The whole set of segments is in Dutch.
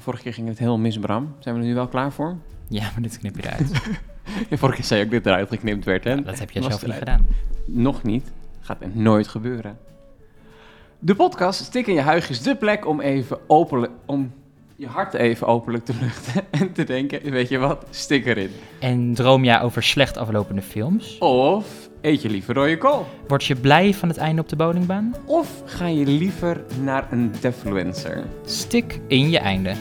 De vorige keer ging het heel mis, Bram. Zijn we er nu wel klaar voor? Ja, maar dit knip je eruit. De vorige keer zei je ook dat eruit geknipt werd, hè? dat heb je zelf niet gedaan. Nog niet. Gaat er nooit gebeuren. De podcast Stik in je huig is de plek om even openlijk... om je hart even openlijk te luchten en te denken, weet je wat, stik erin. En droom jij over slecht aflopende films? Of eet je liever rode kool? Word je blij van het einde op de bowlingbaan? Of ga je liever naar een defluencer? Stik in je einde.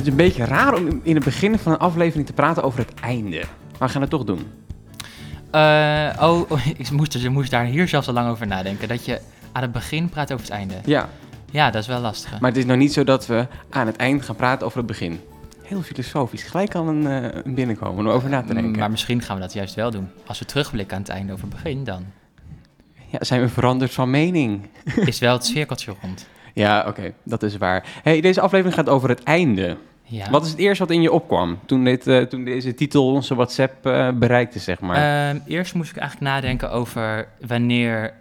Het is een beetje raar om in het begin van een aflevering te praten over het einde. Maar we gaan het toch doen. Eh, oh, oh, ik moest, dus, ik moest daar hier zelfs al lang over nadenken. Dat je aan het begin praat over het einde. Ja, Ja, dat is wel lastig. maar het is nou niet zo dat we aan het eind gaan praten over het begin. Heel filosofisch. Gelijk al een, eh, een binnenkomen om over na te denken. Maar misschien gaan we dat juist wel doen. Als we terugblikken aan het einde over het begin, dan Ja, zijn we veranderd van mening? is wel het cirkeltje rond. Ja, oké, dat is waar. Hey, deze aflevering gaat over het einde. Ja. Wat is het eerste wat in je opkwam toen, dit, eh, toen deze titel onze WhatsApp eh, bereikte, zeg maar? Ehm, eerst moest ik eigenlijk nadenken over wanneer.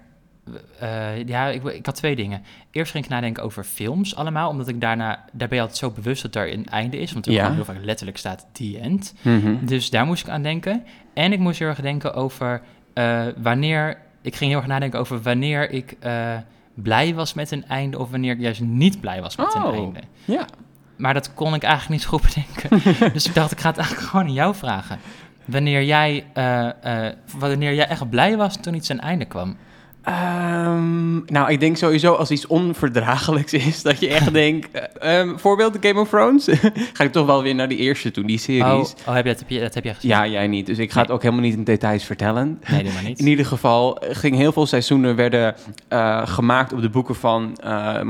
eh, ja, ik, ik had twee dingen. Eerst ging ik nadenken over films allemaal, omdat ik daarna. Daar ben je altijd zo bewust dat er een einde is, want er Ja. heel vaak letterlijk staat the end. Mhm. Dus daar moest ik aan denken. En ik moest heel erg denken over wanneer. Ik ging heel erg nadenken over wanneer ik blij was met een einde of wanneer ik juist niet blij was met Oh. een einde. Ja. Maar dat kon ik eigenlijk niet zo goed bedenken. dus ik dacht, ik ga het eigenlijk gewoon aan jou vragen. Wanneer jij, eh, eh, wanneer jij echt blij was toen iets een einde kwam. Ehm, nou, ik denk sowieso als iets onverdraaglijks is, dat je echt denkt... eh, ehm, voorbeeld Game of Thrones? ga ik toch wel weer naar die eerste toe, die Oh, series. oh heb je, dat, heb je, dat heb jij gezien? Ja, jij niet. Dus ik ga het ook helemaal niet in details vertellen. Nee, doe maar niet. In ieder geval ging heel veel seizoenen werden gemaakt op de boeken van,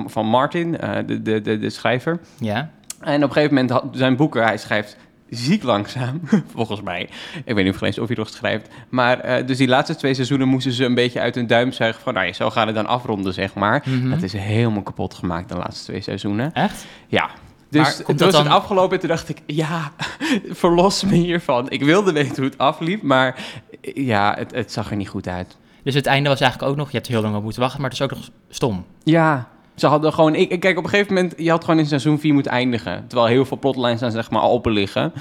van Martin, de, de, de, de schrijver. Ja? En op een gegeven moment had zijn boeken, hij schrijft ziek langzaam, volgens mij. Ik weet niet of eens of hij nog schrijft. Maar eh, dus die laatste twee seizoenen moesten ze een beetje uit hun duim zuigen van, nou ja, zo gaan het dan afronden, zeg maar. Mhm. Dat is helemaal kapot gemaakt, de laatste twee seizoenen. Echt? Ja. Dus Maar toen komt was het afgelopen en toen dacht ik, ja, verlos me hiervan. Ik wilde weten hoe het afliep, maar eh, ja, het, het zag er niet goed uit. Dus het einde was eigenlijk ook nog, je hebt heel lang op moeten wachten, maar het is ook nog stom. Ja, ze hadden gewoon... Ik, kijk, op een gegeven moment... Je had gewoon in seizoen 4 moeten eindigen. Terwijl heel veel plotlines dan zeg maar open liggen.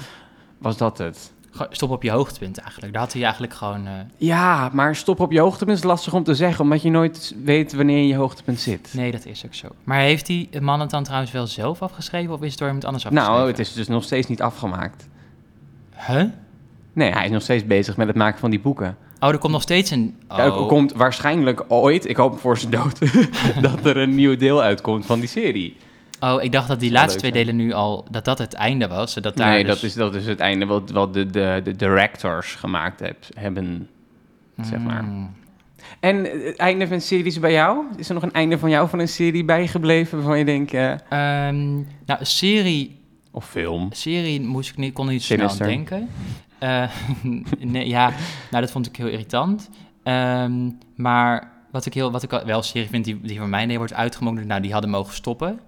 Was dat het? Stop op je hoogtepunt eigenlijk. Daar had hij eigenlijk gewoon... eh, Ja, maar stop op je hoogtepunt is lastig om te zeggen. Omdat je nooit weet wanneer je hoogtepunt zit. Nee, dat is ook zo. Maar heeft die man het dan trouwens wel zelf afgeschreven of is het door iemand anders afgeschreven? nou, het is dus nog steeds niet afgemaakt. Huh? Nee, hij is nog steeds bezig met het maken van die boeken. Oh, er komt nog steeds een... Oh. Ja, Er komt waarschijnlijk ooit, ik hoop voor zijn dood, dat er een nieuw deel uitkomt van die serie. Oh, ik dacht dat die laatste twee delen nu al, dat dat het einde was. Zodat daar nee, dus- dat, is, dat is het einde wat, wat de, de, de directors gemaakt heb, hebben, zeg maar. Mm. En het einde van series bij jou? Is er nog een einde van jou van een serie bijgebleven waarvan je denkt... eh, Ehm, nou, een serie, of film? serie moest ik niet, kon niet zo snel denken. Eh, nee, ja, nou, dat vond ik heel irritant. Ehm, maar wat ik, heel, wat ik wel serie vind die, die voor mij nee wordt uitgemogen, nou, die hadden mogen stoppen,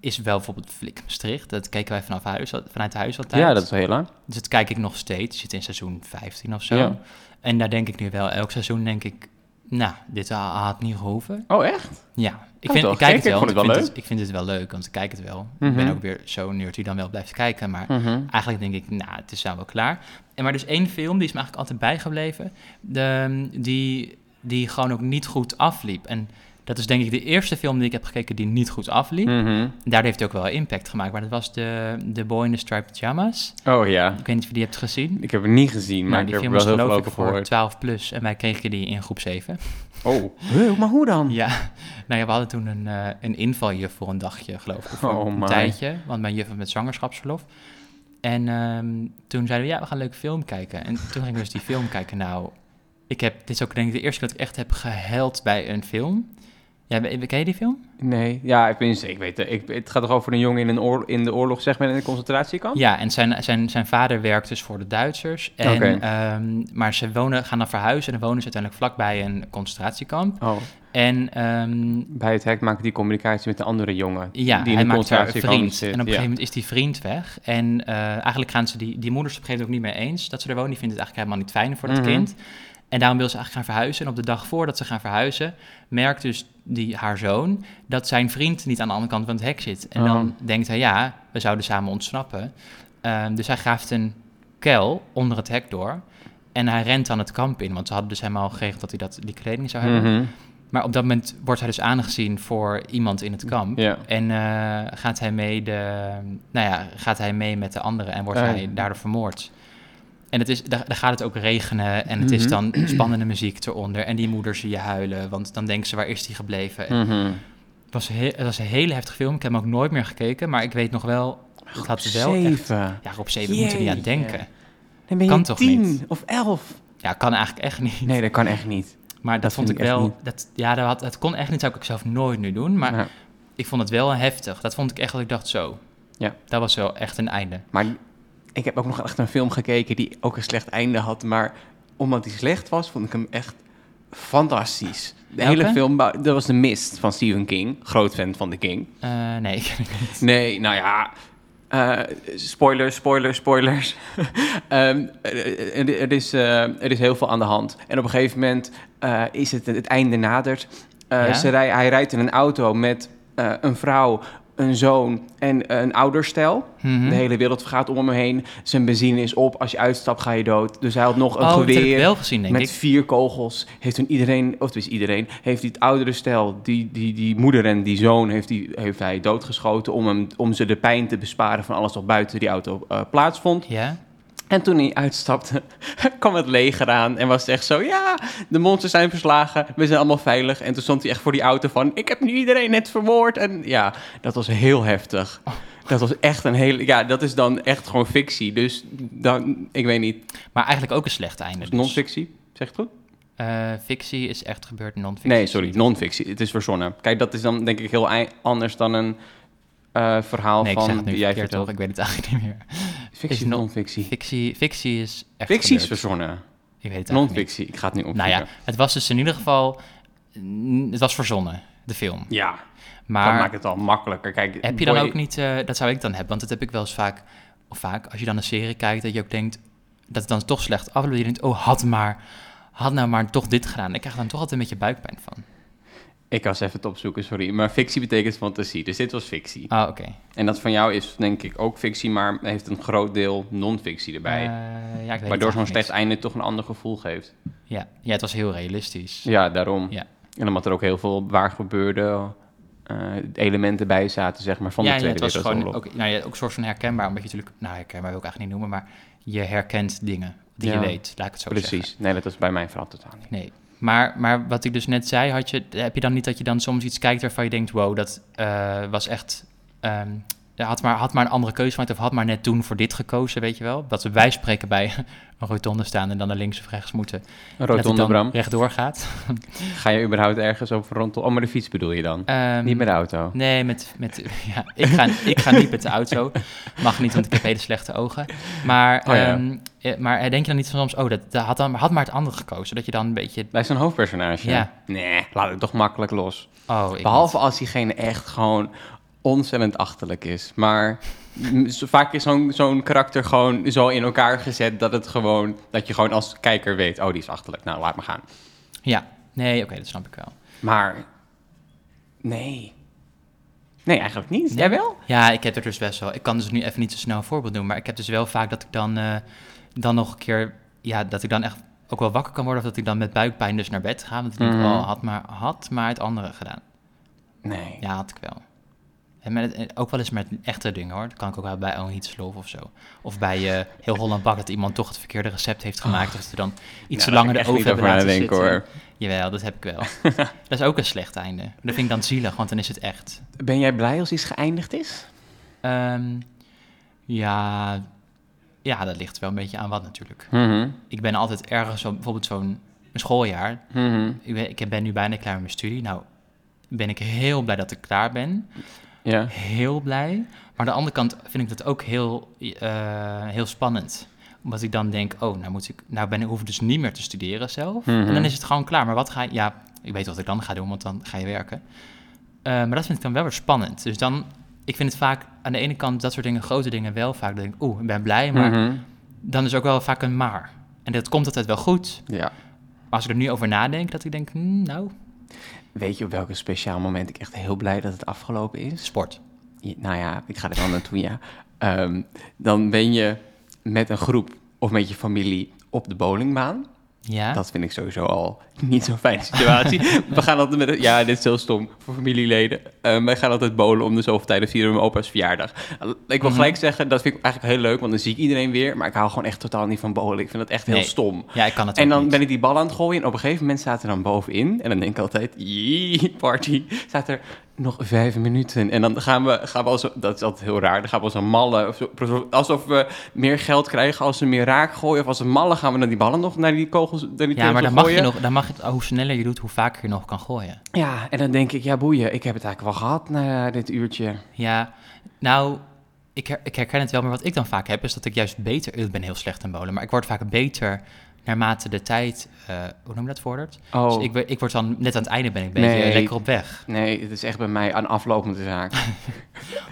is wel bijvoorbeeld Flik Maastricht. Dat keken wij vanaf huis, vanuit huis altijd. Ja, dat is heel lang. Dus dat kijk ik nog steeds. Zit in seizoen 15 of zo. Ja. En daar denk ik nu wel, elk seizoen denk ik, nou, dit ha- had niet gehoeven. Oh, echt? Ja, ik, Oh, vind, toch ik kijk het wel. Ik het wel ik, vind het, ik vind het wel leuk, want ik kijk het wel. Ik Mhm. ben ook weer zo nerd die dan wel blijft kijken. Maar Mhm. eigenlijk denk ik, nou, het is nou wel klaar. En maar dus één film, die is me eigenlijk altijd bijgebleven. De, die, die gewoon ook niet goed afliep. En dat is denk ik de eerste film die ik heb gekeken die niet goed afliep. Mhm. Daar heeft hij ook wel impact gemaakt. Maar dat was de, de Boy in the Striped Pyjamas. Oh ja, Ik weet niet of je die hebt gezien. ik heb het niet gezien, maar die heb film er was wel geloof ik voor gehoord. 12 plus en wij kregen die in groep 7. Oh, Huh, maar hoe dan? Ja, nou ja, we hadden toen een, eh een invaljuf voor een dagje, geloof ik, of voor Oh een my. tijdje. Want mijn juf was met zwangerschapsverlof. En ehm, toen zeiden we, ja, we gaan een leuke film kijken. En toen gingen we dus die film kijken. Nou, ik heb, dit is ook denk ik de eerste keer dat ik echt heb gehuild bij een film. Ja, ken je die film? Nee, ja, ik, ben, ik weet het. Ik, het gaat toch over een jongen in, een in de oorlog, zeg maar, in een concentratiekamp? Ja, en zijn, zijn, zijn vader werkt dus voor de Duitsers. En, Oké. ehm, maar ze wonen, gaan dan verhuizen en dan wonen ze uiteindelijk vlakbij een concentratiekamp. Oh, En ehm, Bij het hek maakt die communicatie met de andere jongen. ja, die in hij de maakt haar vriend. zit. En op een Ja. gegeven moment is die vriend weg. En eh, eigenlijk gaan ze die, die moeder is op een gegeven moment ook niet meer eens dat ze er woont. Die vindt het eigenlijk helemaal niet fijn voor dat Mhm. kind. En daarom wil ze eigenlijk gaan verhuizen. En op de dag voordat ze gaan verhuizen, merkt dus die, haar zoon dat zijn vriend niet aan de andere kant van het hek zit. En Oh. dan denkt hij, ja, we zouden samen ontsnappen. Ehm, dus hij graaft een kuil onder het hek door. En hij rent dan het kamp in, want ze hadden dus helemaal geregeld dat hij dat, die kleding zou hebben. Mhm. Maar op dat moment wordt hij dus aangezien voor iemand in het kamp. Ja. En eh, gaat, hij mee de, nou ja, gaat hij mee met de anderen en wordt Ah. hij daardoor vermoord. En het is, daar, daar gaat het ook regenen en het is Mhm. dan spannende muziek eronder. En die moeder zie je huilen, want dan denken ze, waar is die gebleven? En Mhm. het, was he- het was een hele heftige film, ik heb hem ook nooit meer gekeken. Maar ik weet nog wel, het had wel echt... Zeven. Ja, op zeven moet er niet aan denken. Dan ben je Kan toch tien niet? of elf. Ja, kan eigenlijk echt niet. Nee, dat kan echt niet. Maar dat, dat vond ik wel... Dat, ja, dat, had, dat kon echt niet, zou ik zelf nooit nu doen. Maar Ja. ik vond het wel heftig. Dat vond ik echt dat ik dacht zo. Ja. Dat was wel echt een einde. Maar ik heb ook nog echt een film gekeken die ook een slecht einde had. Maar omdat die slecht was, vond ik hem echt fantastisch. De hele film, dat was The Mist van Stephen King. Groot fan van The King. Eh, nee, ik niet. Nee, nou ja. Eh, spoilers, spoilers, spoilers. Ehm, er, is, eh, er is heel veel aan de hand. En op een gegeven moment eh, is het het einde nadert. Ja? ze rij, hij rijdt in een auto met een vrouw, een zoon en een ouderstel. Mhm. De hele wereld vergaat om hem heen. Zijn benzine is op. Als je uitstapt, ga je dood. Dus hij had nog een oh, geweer. wel gezien, denk Met ik. vier kogels heeft toen iedereen, of dus iedereen, heeft die het oudere stel, die, die, die moeder en die zoon, heeft, die, heeft hij doodgeschoten om, hem, om ze de pijn te besparen van alles wat buiten die auto eh, plaatsvond. Ja? En toen hij uitstapte, kwam het leger aan en was het echt zo, ja, de monsters zijn verslagen, we zijn allemaal veilig. En toen stond hij echt voor die auto van, ik heb nu iedereen net vermoord. En ja, dat was heel heftig. Dat was echt een hele, ja, dat is dan echt gewoon fictie. Dus dan, ik weet niet, Maar eigenlijk ook een slecht einde. dus. non-fictie, zeg het goed? Eh, fictie is echt gebeurd, non-fictie. Nee, sorry, non-fictie. Het is verzonnen. Kijk, dat is dan denk ik heel anders dan een eh, verhaal Nee, ik van zeg nu die jij vertelt. Ik weet het eigenlijk niet meer. Fictie of non- non-fictie? Fictie, fictie is echt Fictie is verzonnen. Ik weet het. Non-fictie. Ik ga het nu opzoeken. Nou ja, het was dus in ieder geval... mm, Het was verzonnen, de film. Ja, dat Maar maakt het al makkelijker. Kijk, heb je dan boy- ook niet... eh, dat zou ik dan hebben, want dat heb ik wel eens vaak... Of vaak, als je dan een serie kijkt, dat je ook denkt... Dat het dan toch slecht afloopt. Je denkt, oh, had maar... Had nou maar toch dit gedaan. Ik krijg dan toch altijd een beetje buikpijn van. Ik was even het opzoeken, sorry. Maar fictie betekent fantasie, dus dit was fictie. Ah, oké. En dat van jou is denk ik ook fictie, maar heeft een groot deel non-fictie erbij. Eh, ja, ik weet waardoor zo'n slecht einde toch een ander gevoel geeft. Ja. ja, het was heel realistisch. Ja, daarom. Ja. En omdat er ook heel veel waar gebeurde eh, elementen bij zaten, zeg maar, van ja, de ja, Tweede het was gewoon ook, nou ja, ook een soort van herkenbaar. Omdat je natuurlijk, nou herkenbaar wil ik eigenlijk niet noemen, maar je herkent dingen die Ja. je weet, laat ik het zo zeggen. Precies. Nee, dat is bij mijn verhaal totaal niet. Nee. Maar, maar wat ik dus net zei, had je, heb je dan niet dat je dan soms iets kijkt waarvan je denkt, wow, dat eh, was echt, ehm, had, maar, had maar een andere keuze gemaakt of had maar net toen voor dit gekozen, weet je wel? Dat we wij spreken bij een rotonde staan en dan naar links of rechts moeten. Een rotonde, Bram. rechtdoor gaat. Ga je überhaupt ergens over rondom... Oh, maar de fiets bedoel je dan? Ehm, niet met de auto? Nee, met, met, ja, ik, ga, ik ga niet met de auto. Mag niet, want ik heb hele slechte ogen. Maar, Oh ja. ehm, eh, maar eh, denk je dan niet soms, oh, dat, dat had, dan, had maar het andere gekozen. Dat je dan een beetje, Bij zo'n hoofdpersonage? Ja. Nee, laat het toch makkelijk los. oh, ik Behalve niet. als diegene echt gewoon ontzettend achterlijk is. Maar vaak is zo'n zo'n karakter gewoon zo in elkaar gezet dat het gewoon... Dat je gewoon als kijker weet, oh, die is achterlijk. Nou, laat maar gaan. Ja, nee, oké, dat snap ik wel. Maar, nee. Nee, eigenlijk niet. Jij wel? Ja, ik heb er dus best wel, ik kan dus nu even niet zo snel een voorbeeld doen, maar ik heb dus wel vaak dat ik dan, eh, dan nog een keer, ja, dat ik dan echt ook wel wakker kan worden of dat ik dan met buikpijn dus naar bed ga. Want ik denk, Mhm. oh, had maar, had maar het andere gedaan. Nee. Ja, had ik wel. En met het, ook wel eens met echte dingen hoor. Dat kan ik ook wel bij Oh Heat Love of zo. Of bij eh, Heel Holland Bak dat iemand toch het verkeerde recept heeft gemaakt. Of ze dan iets Nou, langer echt hebben laten over nadenken, hoor. Jawel, dat heb ik wel. dat is ook een slecht einde. Dat vind ik dan zielig, want dan is het echt. Ben jij blij als iets geëindigd is? Ehm, ja, ja, dat ligt wel een beetje aan wat natuurlijk. Mhm. Ik ben altijd ergens, zo, bijvoorbeeld zo'n schooljaar. Mhm. Ik ben, ik ben nu bijna klaar met mijn studie. Nou, ben ik heel blij dat ik klaar ben. Ja. heel blij. Maar aan de andere kant vind ik dat ook heel, eh, heel spannend. Omdat ik dan denk, oh, nou, moet ik, nou ben, ik- hoef ik dus niet meer te studeren zelf. Mhm. En dan is het gewoon klaar. Maar wat ga je... Ja, ik weet wat ik dan ga doen, want dan ga je werken. Eh, maar dat vind ik dan wel weer spannend. Dus dan... Ik vind het vaak aan de ene kant dat soort dingen, grote dingen wel vaak. denk ik, oeh, ik ben blij, maar Mhm. dan is ook wel vaak een maar. En dat komt altijd wel goed. Ja. Maar als ik er nu over nadenk, dat ik denk, hmm, nou, Weet je op welk speciaal moment ik echt heel blij dat het afgelopen is? sport. Ja, nou ja, ik ga er wel naartoe, ja. Ehm, dan ben je met een groep of met je familie op de bowlingbaan. Ja, Dat vind ik sowieso al niet zo'n fijne situatie. we gaan altijd met... Ja, dit is heel stom voor familieleden. Ehm, wij gaan altijd bowlen om de zoveel tijd. Dan vieren mijn opa's verjaardag. Ik wil Mhm. gelijk zeggen, dat vind ik eigenlijk heel leuk. Want dan zie ik iedereen weer. Maar ik hou gewoon echt totaal niet van bowlen. Ik vind dat echt heel Nee. stom. ja ik kan het En dan niet. ben ik die bal aan het gooien en op een gegeven moment staat er dan bovenin. En dan denk ik altijd, jee, party. Staat er nog vijf minuten. En dan gaan we, gaan we als, dat is altijd heel raar, dan gaan we als een malle, of zo- alsof we meer geld krijgen als we meer raak gooien. Of als een malle gaan we dan die ballen nog naar die kogels, naar die Ja, maar dan mag je nog, dan mag je, hoe sneller je doet, hoe vaker je nog kan gooien. Ja, en dan denk ik, ja boeien, ik heb het eigenlijk wel gehad na dit uurtje. Ja, nou, ik, her- ik herken het wel, maar wat ik dan vaak heb, is dat ik juist beter, ik ben heel slecht in bowlen, maar ik word vaak beter naarmate de tijd, eh, hoe noem je dat vordert? Oh, Dus ik, ik word dan, net aan het einde ben ik een beetje Nee. lekker op weg. nee, het is echt bij mij een aflopende zaak.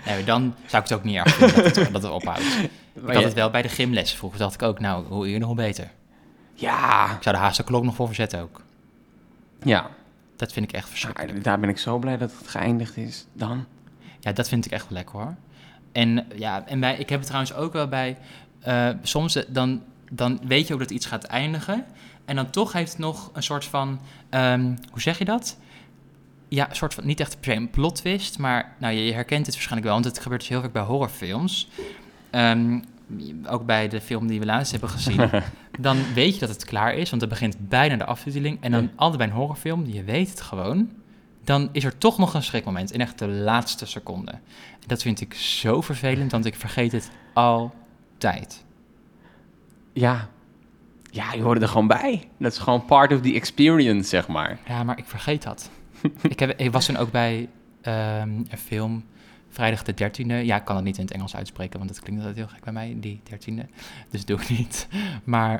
Nee, dan zou ik het ook niet erg vinden dat het, dat het ophoudt. Ik had het wel bij de gymlessen vroeger, dacht ik ook, nou, hoe eerder hoe beter. Ja, Ik zou de haast de klok nog voor verzetten ook. ja. Dat vind ik echt verschrikkelijk. Daar ben ik zo blij dat het geëindigd is dan. Ja, dat vind ik echt wel lekker hoor. En ja, en bij, ik heb het trouwens ook wel bij. eh, soms eh, dan, dan weet je ook dat iets gaat eindigen. En dan toch heeft het nog een soort van. ehm, hoe zeg je dat? Ja, een soort van. Niet echt per se een plot twist. Maar nou, je, je herkent het waarschijnlijk wel. Want het gebeurt dus heel vaak bij horrorfilms. Ehm, ook bij de film die we laatst hebben gezien. dan weet je dat het klaar is. Want het begint bijna de aftiteling. En dan Ja. altijd bij een horrorfilm. Je weet het gewoon. Dan is er toch nog een schrikmoment. In echt de laatste seconde. Dat vind ik zo vervelend, want ik vergeet het altijd. Ja. Ja, je hoort er gewoon bij. Dat is gewoon part of the experience, zeg maar. Ja, maar ik vergeet dat. ik, heb, ik was toen ook bij ehm, een film, vrijdag de 13e. Ja, ik kan het niet in het Engels uitspreken, want dat klinkt altijd heel gek bij mij, die 13e. Dus doe ik niet. Maar,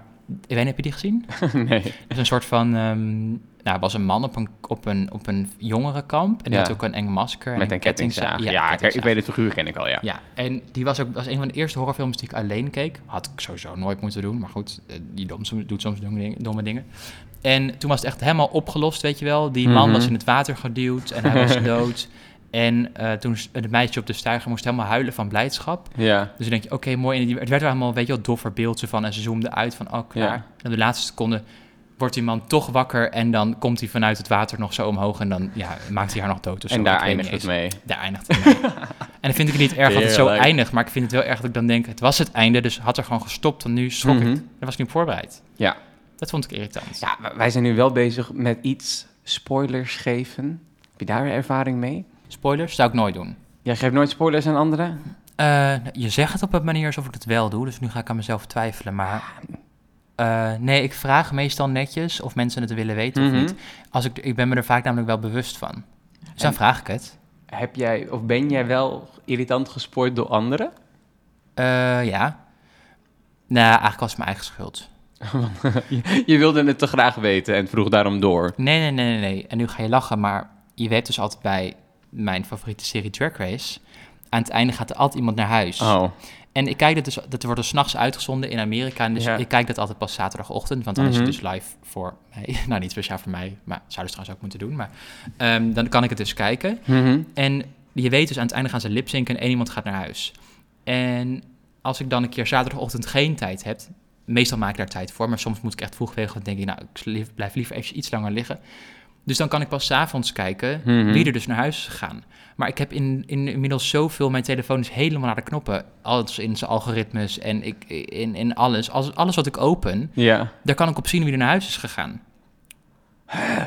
ik weet niet, heb je die gezien? nee. Het is een soort van, ehm, nou, was een man op een, op een, op een jongerenkamp. En die Ja. had ook een eng masker. En Met een kettingzaag. Ja, ik, weet het figuur ken ik al, ja. Ja, en die was ook was een van de eerste horrorfilms die ik alleen keek. Had ik sowieso nooit moeten doen, maar goed, eh, die doet soms domme dingen, domme dingen. En toen was het echt helemaal opgelost, weet je wel. Die man Mhm. was in het water geduwd en hij was dood. En eh, toen het meisje op de steiger moest helemaal huilen van blijdschap. Ja. Dus dan denk je, oké, mooi. En die- het werd er allemaal, weet je wel, doffer beeldje van. En ze zoomde uit van, oh, klaar. Ja. En op de laatste seconde wordt die man toch wakker. En dan komt hij vanuit het water nog zo omhoog. En dan ja, maakt hij haar nog dood. of zo. en daar eindigt het mee. Daar eindigt het mee. en dan vind ik het niet erg dat het zo eindigt. Maar ik vind het wel erg dat ik dan denk, het was het einde. Dus had er gewoon gestopt. En nu schrok Mhm. ik. Daar was ik niet voorbereid. Ja. Dat vond ik irritant. Ja, wij zijn nu wel bezig met iets spoilers geven. Heb je daar ervaring mee? Spoilers zou ik nooit doen. Jij geeft nooit spoilers aan anderen? Eh, je zegt het op een manier alsof ik het wel doe. Dus nu ga ik aan mezelf twijfelen. Maar eh, nee, ik vraag meestal netjes of mensen het willen weten Mhm. of niet. Als ik, ik ben me er vaak namelijk wel bewust van. Dus dan vraag ik het. Heb jij, of ben jij wel irritant gespoord door anderen? Eh, ja. Nou, eigenlijk was het mijn eigen schuld. je, je wilde het te graag weten en vroeg daarom door. Nee, nee, nee, nee, nee. En nu ga je lachen, maar je weet dus altijd bij mijn favoriete serie Drag Race. Aan het einde gaat er altijd iemand naar huis. Oh, En ik kijk dat dus, dat wordt dus s'nachts uitgezonden in Amerika. En dus Ja. ik kijk dat altijd pas zaterdagochtend, want dan is Mhm. het dus live voor mij. Nou, niet speciaal voor mij, maar zouden ze trouwens ook moeten doen. Maar ehm, dan kan ik het dus kijken. Mhm. En je weet dus aan het einde gaan ze lipzinken en één iemand gaat naar huis. En als ik dan een keer zaterdagochtend geen tijd heb, meestal maak ik daar tijd voor, maar soms moet ik echt vroeg weg, want dan denk ik, nou, ik blijf liever even iets langer liggen. Dus dan kan ik pas 's avonds kijken Mhm. wie er dus naar huis is gegaan. Maar ik heb in, in, inmiddels zoveel, mijn telefoon is helemaal naar de knoppen. Alles in zijn algoritmes en ik, in, in alles. Alles, alles wat ik open, ja. daar kan ik op zien wie er naar huis is gegaan.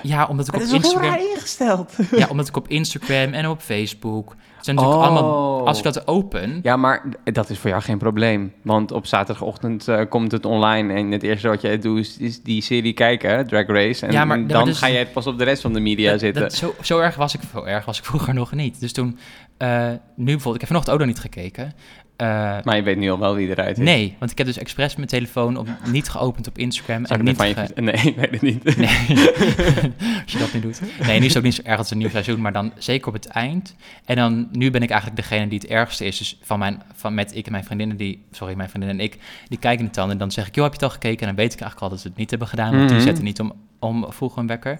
Ja, omdat ik op Instagram... ingesteld. Ja, omdat ik op Instagram en op Facebook. Zijn natuurlijk Oh. allemaal. Als ik dat open. Ja, maar dat is voor jou geen probleem. Want op zaterdagochtend eh, komt het online en het eerste wat jij doet is, is die serie kijken, Drag Race. En Ja, maar- dan maar dus- ga jij pas op de rest van de media dat- zitten. dat- zo, zo, erg was ik, zo erg was ik vroeger nog niet. Dus toen, eh, nu bijvoorbeeld, ik heb vanochtend ook nog niet gekeken. Eh, Maar je weet nu al wel wie eruit is. nee, want ik heb dus expres mijn telefoon op, niet geopend op Instagram. Zou en niet niet je... Nee, ik weet het niet. Nee, als je dat nu doet. Nee, nu is het ook niet zo erg als een nieuw seizoen, maar dan zeker op het eind. En dan, nu ben ik eigenlijk degene die het ergste is. Dus van mijn, van met ik en mijn vriendinnen, die, sorry, mijn vriendin en ik, die kijken het dan. En dan zeg ik, joh, heb je het al gekeken? En dan weet ik eigenlijk al dat ze het niet hebben gedaan, want die Mhm. zetten niet om, om vroeg een wekker.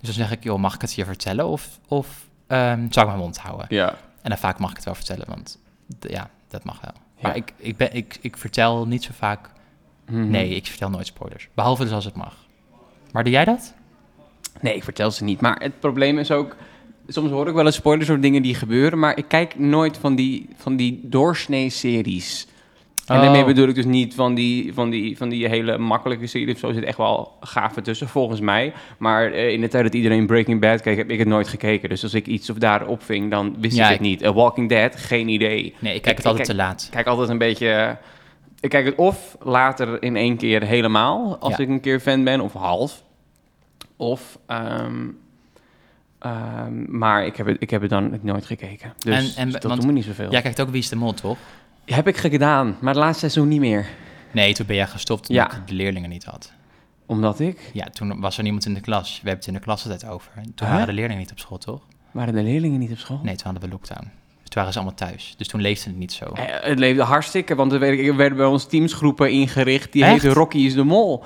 Dus dan zeg ik, joh, mag ik het je vertellen? Of, of ehm, zou ik mijn mond houden? Ja. En dan vaak mag ik het wel vertellen, want ja, dat mag wel. Ja. Maar ik, ik, ben, ik, ik vertel niet zo vaak, Mhm. nee, ik vertel nooit spoilers. Behalve dus als het mag. Maar doe jij dat? Nee, ik vertel ze niet. Maar het probleem is ook... Soms hoor ik wel eens spoilers over dingen die gebeuren... maar ik kijk nooit van die, van die doorsnee-series. En Oh. daarmee bedoel ik dus niet van die, van die, van die hele makkelijke serie of zo. Er zit echt wel gave tussen, volgens mij. Maar eh, in de tijd dat iedereen Breaking Bad keek, heb ik het nooit gekeken. Dus als ik iets of daar opving, dan wist Ja, ik het niet. A Walking Dead, geen idee. Nee, ik kijk Ik- het altijd te laat. Ik kijk altijd een beetje... Ik kijk het of later in één keer helemaal, als Ja. ik een keer fan ben, of half. Of... ehm, ehm, maar ik heb, het, ik heb het dan nooit gekeken. Dus, En- en- dat want doet me niet zoveel. Jij kijkt ook Wie is de Mol, toch? Heb ik gedaan, maar het laatste seizoen niet meer. Nee, toen ben jij gestopt toen Ja. ik de leerlingen niet had. Omdat ik... Ja, toen was er niemand in de klas. We hebben het in de klas altijd over. En Toen Huh? waren de leerlingen niet op school, toch? Waren de leerlingen niet op school? Nee, toen hadden we lockdown. Dus toen waren ze allemaal thuis. Dus toen leefde het niet zo. Eh, Het leefde hartstikke, want er werden, er werden bij ons teamsgroepen ingericht. Die Echt? heette Rocky is de Mol.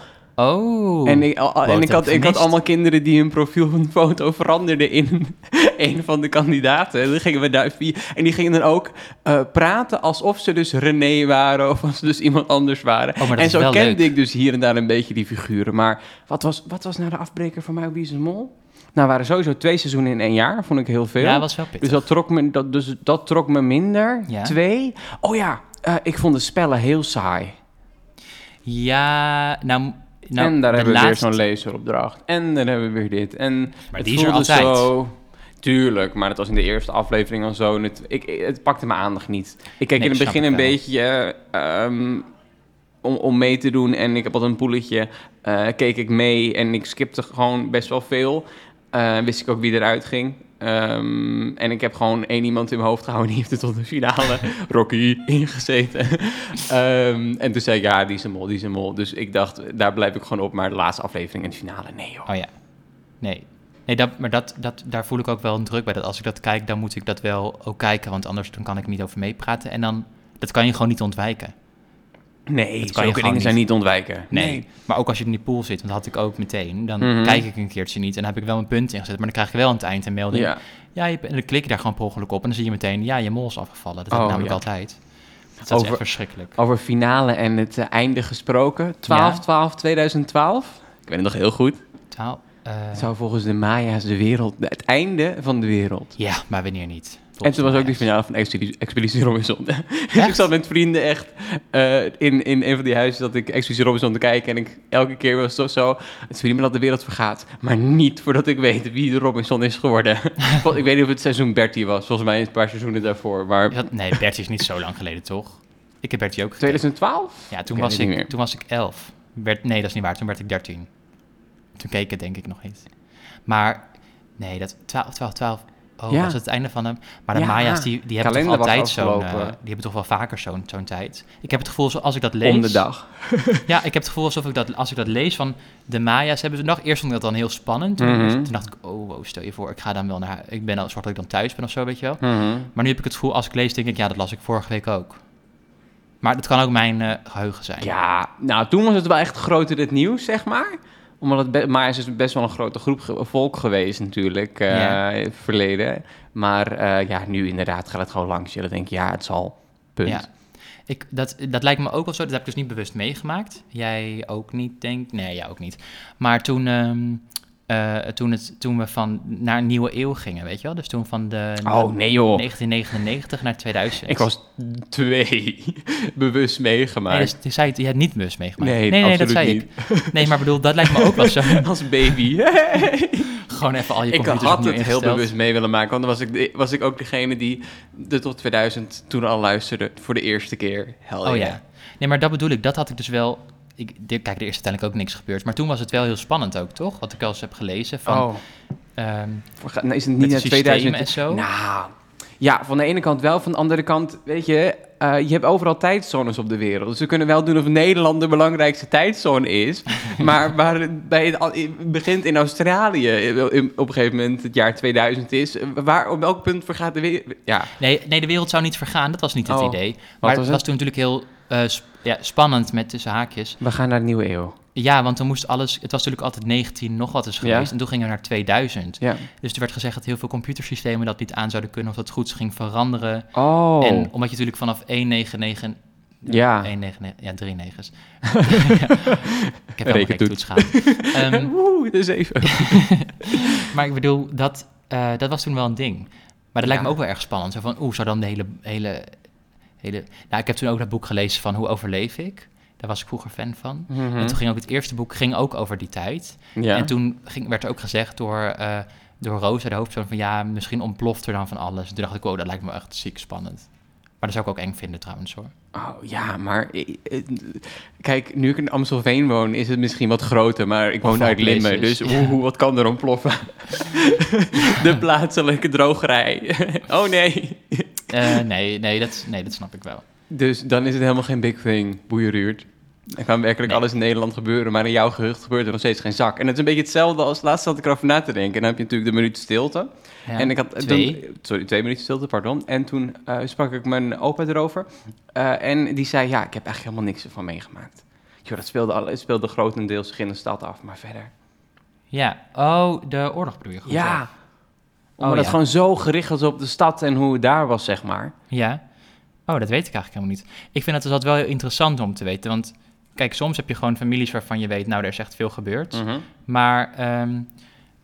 Oh. en ik, al- en ik, had, ik had allemaal kinderen die hun profielfoto veranderden in een van de kandidaten. En dan gingen we daar via. En die gingen dan ook eh, praten alsof ze dus René waren of als ze dus iemand anders waren. Oh, en zo kende leuk. ik dus hier en daar een beetje die figuren. Maar wat was, wat was nou de afbreker voor mij op Wie is Mol? Nou, waren sowieso twee seizoenen in één jaar. Vond ik heel veel. Ja, was wel pittig. Dus dat trok me, dat, dus dat trok me minder. Ja. Twee. Oh ja, eh, ik vond de spellen heel saai. Ja, nou... nou en daar hebben we weer zo'n lezeropdracht. En dan hebben we weer dit. En Maar het die is er altijd. zo... Tuurlijk, maar dat was in de eerste aflevering al zo. Het, ik, het pakte mijn aandacht niet. Ik keek Nee, in het begin een wel. beetje ehm, om, om mee te doen. En ik heb altijd een poeletje. eh, keek ik mee en ik skipte gewoon best wel veel. Eh, wist ik ook wie eruit ging. Ehm, en ik heb gewoon één iemand in mijn hoofd gehouden. Die heeft het tot de finale Rocky ingezeten. Ehm, en toen zei ik, ja, die is een mol, die is een mol. Dus ik dacht, daar blijf ik gewoon op. Maar de laatste aflevering en de finale, nee joh. Oh ja. Nee. Nee, dat, maar dat, dat, daar voel ik ook wel een druk bij. Dat als ik dat kijk, dan moet ik dat wel ook kijken. Want anders dan kan ik niet over meepraten. En dan, dat kan je gewoon niet ontwijken. Nee, Dat kan je dingen zijn niet. ontwijken. Nee. Maar ook als je in die pool zit, want dat had ik ook meteen. Dan Mhm. kijk ik een keertje niet en dan heb ik wel een punt ingezet. Maar dan krijg je wel aan het eind een melding. Ja. Ja, je, en dan klik je daar gewoon per ongeluk op. En dan zie je meteen, ja, je mol is afgevallen. Dat heb Oh, ik namelijk ja. altijd. Dat is Over- verschrikkelijk. Over finale en het eh, einde gesproken. 12-12-2012. Ik weet het nog heel goed. Taal, eh, Het zou volgens de Maya's de wereld, het einde van de wereld. ja, maar wanneer niet? En toen was ook die finale van Expeditie, Expeditie Robinson. dus ik zat met vrienden echt eh, in, in een van die huizen dat ik Expeditie Robinson te kijken. En ik, elke keer was het zo, het is prima dat de wereld vergaat. Maar niet voordat ik weet wie de Robinson is geworden. Want ik weet niet of het seizoen Bertie was. Volgens mij een paar seizoenen daarvoor. Maar Nee, Bertie is niet zo lang geleden, toch? Ik heb Bertie ook gekeken. 2012? Ja, toen Ik was, ik, meer. toen was ik elf. Werd, nee, dat is niet waar. Toen werd ik dertien. Toen keek ik het denk ik nog niet. Maar nee, dat 12, 12, 12. Oh, Ja. was het het einde van hem. Maar de Ja, Maya's, die, die hebben toch kalender altijd zo'n... eh, die hebben toch wel vaker zo'n zo'n tijd. Ik heb het gevoel, zo- als ik dat lees... Om de dag. Ja, ik heb het gevoel alsof ik dat, als ik dat lees van de Maya's hebben ze nog. Eerst vond ik dat dan heel spannend. Toen, Mhm. toen dacht ik, oh, wow, stel je voor, ik ga dan wel naar... Ik ben al zorg dat ik dan thuis ben of zo, weet je wel. Mhm. Maar nu heb ik het gevoel, als ik lees, denk ik, ja, dat las ik vorige week ook. Maar dat kan ook mijn eh, geheugen zijn. Ja, nou toen was het wel echt groter het nieuws, zeg maar. Omdat het maar het is best wel een grote groep ge- volk geweest natuurlijk, eh, Ja. in het verleden. Maar eh, ja, nu inderdaad gaat het gewoon langs je. Dan denk je, ja, het zal. Punt. Ja. Ik, dat, dat lijkt me ook wel zo. Dat heb ik dus niet bewust meegemaakt. Jij ook niet, denk Nee, jij ook niet. Maar toen, ehm, eh, toen, het, toen we van naar een nieuwe eeuw gingen, weet je wel? Dus toen van de Oh nee joh. 1999 naar 2000. Ik was twee bewust meegemaakt. Nee, dus, je zei het, je hebt niet bewust meegemaakt. Nee, nee, dat zei niet. ik. Nee, maar bedoel, dat lijkt me ook wel zo. Als baby. Gewoon even al je ik had het heel bewust mee willen maken. Want dan was ik, was ik ook degene die de tot 2000 toen al luisterde voor de eerste keer. Hell Oh ja. Nee, maar dat bedoel ik. Dat had ik dus wel... Ik, kijk, er is uiteindelijk ook niks gebeurd. Maar toen was het wel heel spannend ook, toch? Wat ik al eens heb gelezen. Van, Oh, ehm, nou, is het niet naar systemen 2000? en zo. Nou, ja, van de ene kant wel, van de andere kant, weet je, eh, je hebt overal tijdzones op de wereld. Dus we kunnen wel doen of Nederland de belangrijkste tijdzone is. maar waar het, bij het, begint in Australië eh, in- op een gegeven moment het jaar 2000 is. Waar, op welk punt vergaat de wereld? Ja, Nee, nee, de wereld zou niet vergaan, dat was niet het Oh, idee. Maar was het was toen natuurlijk heel sp- ja, spannend met tussen haakjes. we gaan naar de nieuwe eeuw. Ja, want dan moest alles... Het was natuurlijk altijd 19 nog wat is geweest. Ja. En toen gingen we naar 2000. Ja. Dus er werd gezegd dat heel veel computersystemen dat niet aan zouden kunnen... of dat goed ging veranderen. Oh. En omdat je natuurlijk vanaf 199... Ja. 199, ja, drie negens. ik heb wel een Rekentoets. rekentoets gaan. Ehm, Woe, dus even. maar ik bedoel, dat, eh, dat was toen wel een ding. Maar dat lijkt me ook wel erg spannend. Zo van, oeh, zou dan de hele, hele, hele... Nou, ik heb toen ook dat boek gelezen van Hoe overleef ik? Daar was ik vroeger fan van. En toen ging ook het eerste boek ging ook over die tijd. Mhm. ja. En toen ging, werd er ook gezegd door, eh, door Rosa, de hoofdpersoon, van ja, misschien ontploft er dan van alles. En toen dacht ik, oh, dat lijkt me echt ziek spannend. Maar dat zou ik ook eng vinden trouwens hoor. Oh ja, maar eh, kijk, nu ik in Amstelveen woon, is het misschien wat groter, maar ik woon uit Limmen, dus hoe, hoe, wat kan er ontploffen? De plaatselijke drogerij. oh nee. Eh, nee, nee dat, nee, dat snap ik wel. Dus dan is het helemaal geen big thing, boeieruurt. Er kan werkelijk Nee. alles in Nederland gebeuren, maar in jouw gehucht gebeurt er nog steeds geen zak. En het is een beetje hetzelfde als laatst zat ik erover na te denken. En dan heb je natuurlijk de minuut stilte. Ja. En ik had Twee. Toen, sorry, twee minuten stilte, pardon. En toen eh, sprak ik mijn opa erover. Eh, en die zei, ja, ik heb eigenlijk helemaal niks ervan meegemaakt. Joh, dat speelde, al, speelde grotendeels zich in de stad af, maar verder. Ja, oh, de oorlog bedoel je? Goed, Ja, omdat Oh, het ja. gewoon zo gericht was op de stad en hoe het daar was, zeg maar. Ja. Oh, dat weet ik eigenlijk helemaal niet. Ik vind het dus altijd wel heel interessant om te weten. Want kijk, soms heb je gewoon families waarvan je weet, nou, er is echt veel gebeurd. Mhm. Maar ehm,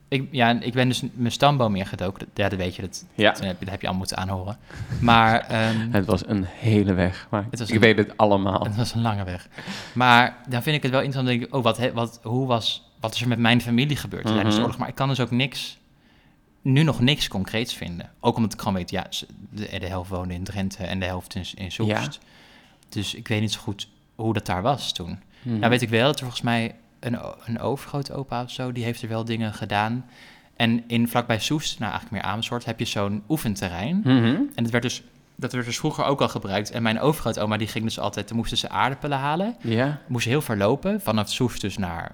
ik, ja, ik ben dus mijn stamboom ingedoken. Dat- Ja, dat weet je. Dat, Ja. dat, heb, je- dat heb je al moeten aanhoren. Maar ehm, Het was een hele weg, maar Het was ik een- weet het allemaal. het was een lange weg. Maar dan vind ik het wel interessant. Denk ik, oh, wat, wat, hoe was, wat is er met mijn familie gebeurd tijdens Mhm. de oorlog? Maar ik kan dus ook niks, nu nog niks concreets vinden. Ook omdat ik gewoon weet, ja, de, de helft woonde in Drenthe en de helft in, in Soest. Ja. Dus ik weet niet zo goed hoe dat daar was toen. Mhm. Nou weet ik wel dat er volgens mij een, een overgrootopa of zo, die heeft er wel dingen gedaan. En in vlakbij Soest, nou eigenlijk meer Amersfoort, heb je zo'n oefenterrein. Mhm. En dat werd dus, dat werd dus vroeger ook al gebruikt. En mijn overgrootoma, die ging dus altijd, moesten ze aardappelen halen. Ja. Moesten heel ver lopen, vanaf Soest dus naar,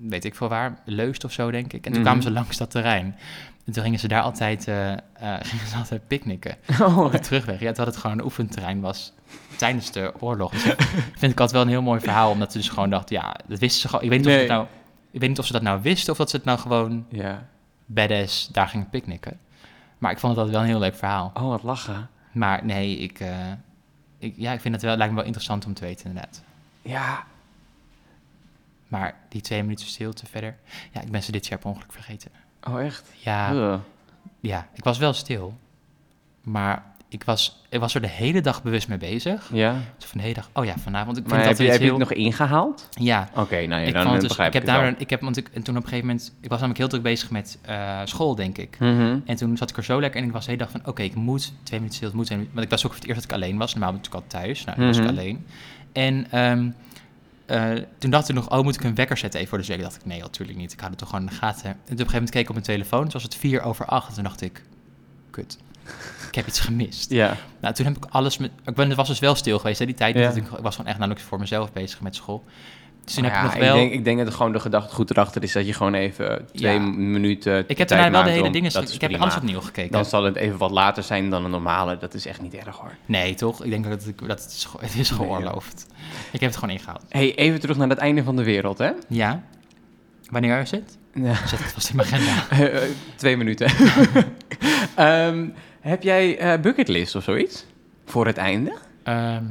weet ik veel waar, Leust of zo denk ik. En toen Mhm. kwamen ze langs dat terrein. En toen gingen ze daar altijd, eh, eh, gingen ze altijd picknicken Oh, op de terugweg. Ja, terwijl het gewoon een oefenterrein was tijdens de oorlog. Dus dat vind ik altijd wel een heel mooi verhaal, omdat ze dus gewoon dachten, ja, dat wisten ze gewoon. Ik weet niet, of, ze nou, ik weet niet of ze dat nou wisten of dat ze het nou gewoon ja. badass daar gingen picknicken. Maar ik vond het altijd wel een heel leuk verhaal. Oh, wat lachen. Maar nee, ik, eh, ik, ja, ik vind het wel, lijkt me wel interessant om te weten inderdaad. Ja. Maar die twee minuten stilte verder, ja, ik ben ze dit jaar per ongeluk vergeten. Oh, echt? Ja, ja ik was wel stil. Maar ik was, ik was er de hele dag bewust mee bezig. Ja. Zo van de hele dag, oh ja, vanavond. Ik vind Maar dat heb je, heb je het nog ingehaald? Ja, Oké, nou ja, ik dan het dus, begrijp ik heb daar, ik heb, want ik, en toen op een gegeven moment, ik was namelijk heel druk bezig met eh, school, denk ik. Mhm. En toen zat ik er zo lekker en ik was de hele dag van, oké, ik moet twee minuten stil, het moet twee minuten. Want ik was ook voor het eerst dat ik alleen was. Normaal ben ik natuurlijk al thuis, nou, nu was ik Mhm. alleen. En ehm, eh, toen dacht ik nog, oh, moet ik een wekker zetten even voor de zeker? dacht ik, nee, natuurlijk niet. Ik had het toch gewoon in de gaten. En toen op een gegeven moment keek ik op mijn telefoon, toen was het vier over acht. En toen dacht ik, kut, ik heb iets gemist. Ja. Nou, toen heb ik alles met... Ik ben, was dus wel stil geweest, hè, die tijd. Ja. ik was gewoon echt namelijk voor mezelf bezig met school. Dus toen heb ja, ik nog wel... Ik denk, ik denk dat gewoon de gedachte goed erachter is dat je gewoon even twee Ja. minuten. ik heb daarna wel de hele dingen... Ik heb alles opnieuw gekeken. Dan zal het even wat later zijn dan een normale. Dat is echt niet erg hoor. Nee, toch? Ik denk dat het, dat het, is, het is Nee, geoorloofd. Ik heb het gewoon ingehaald. hey, even terug naar het einde van de wereld, hè? Ja. Wanneer is het? Ja. Zet het vast in mijn agenda. Eh, eh, twee minuten. Ehm, heb jij eh bucketlist of zoiets? Voor het einde? Ehm,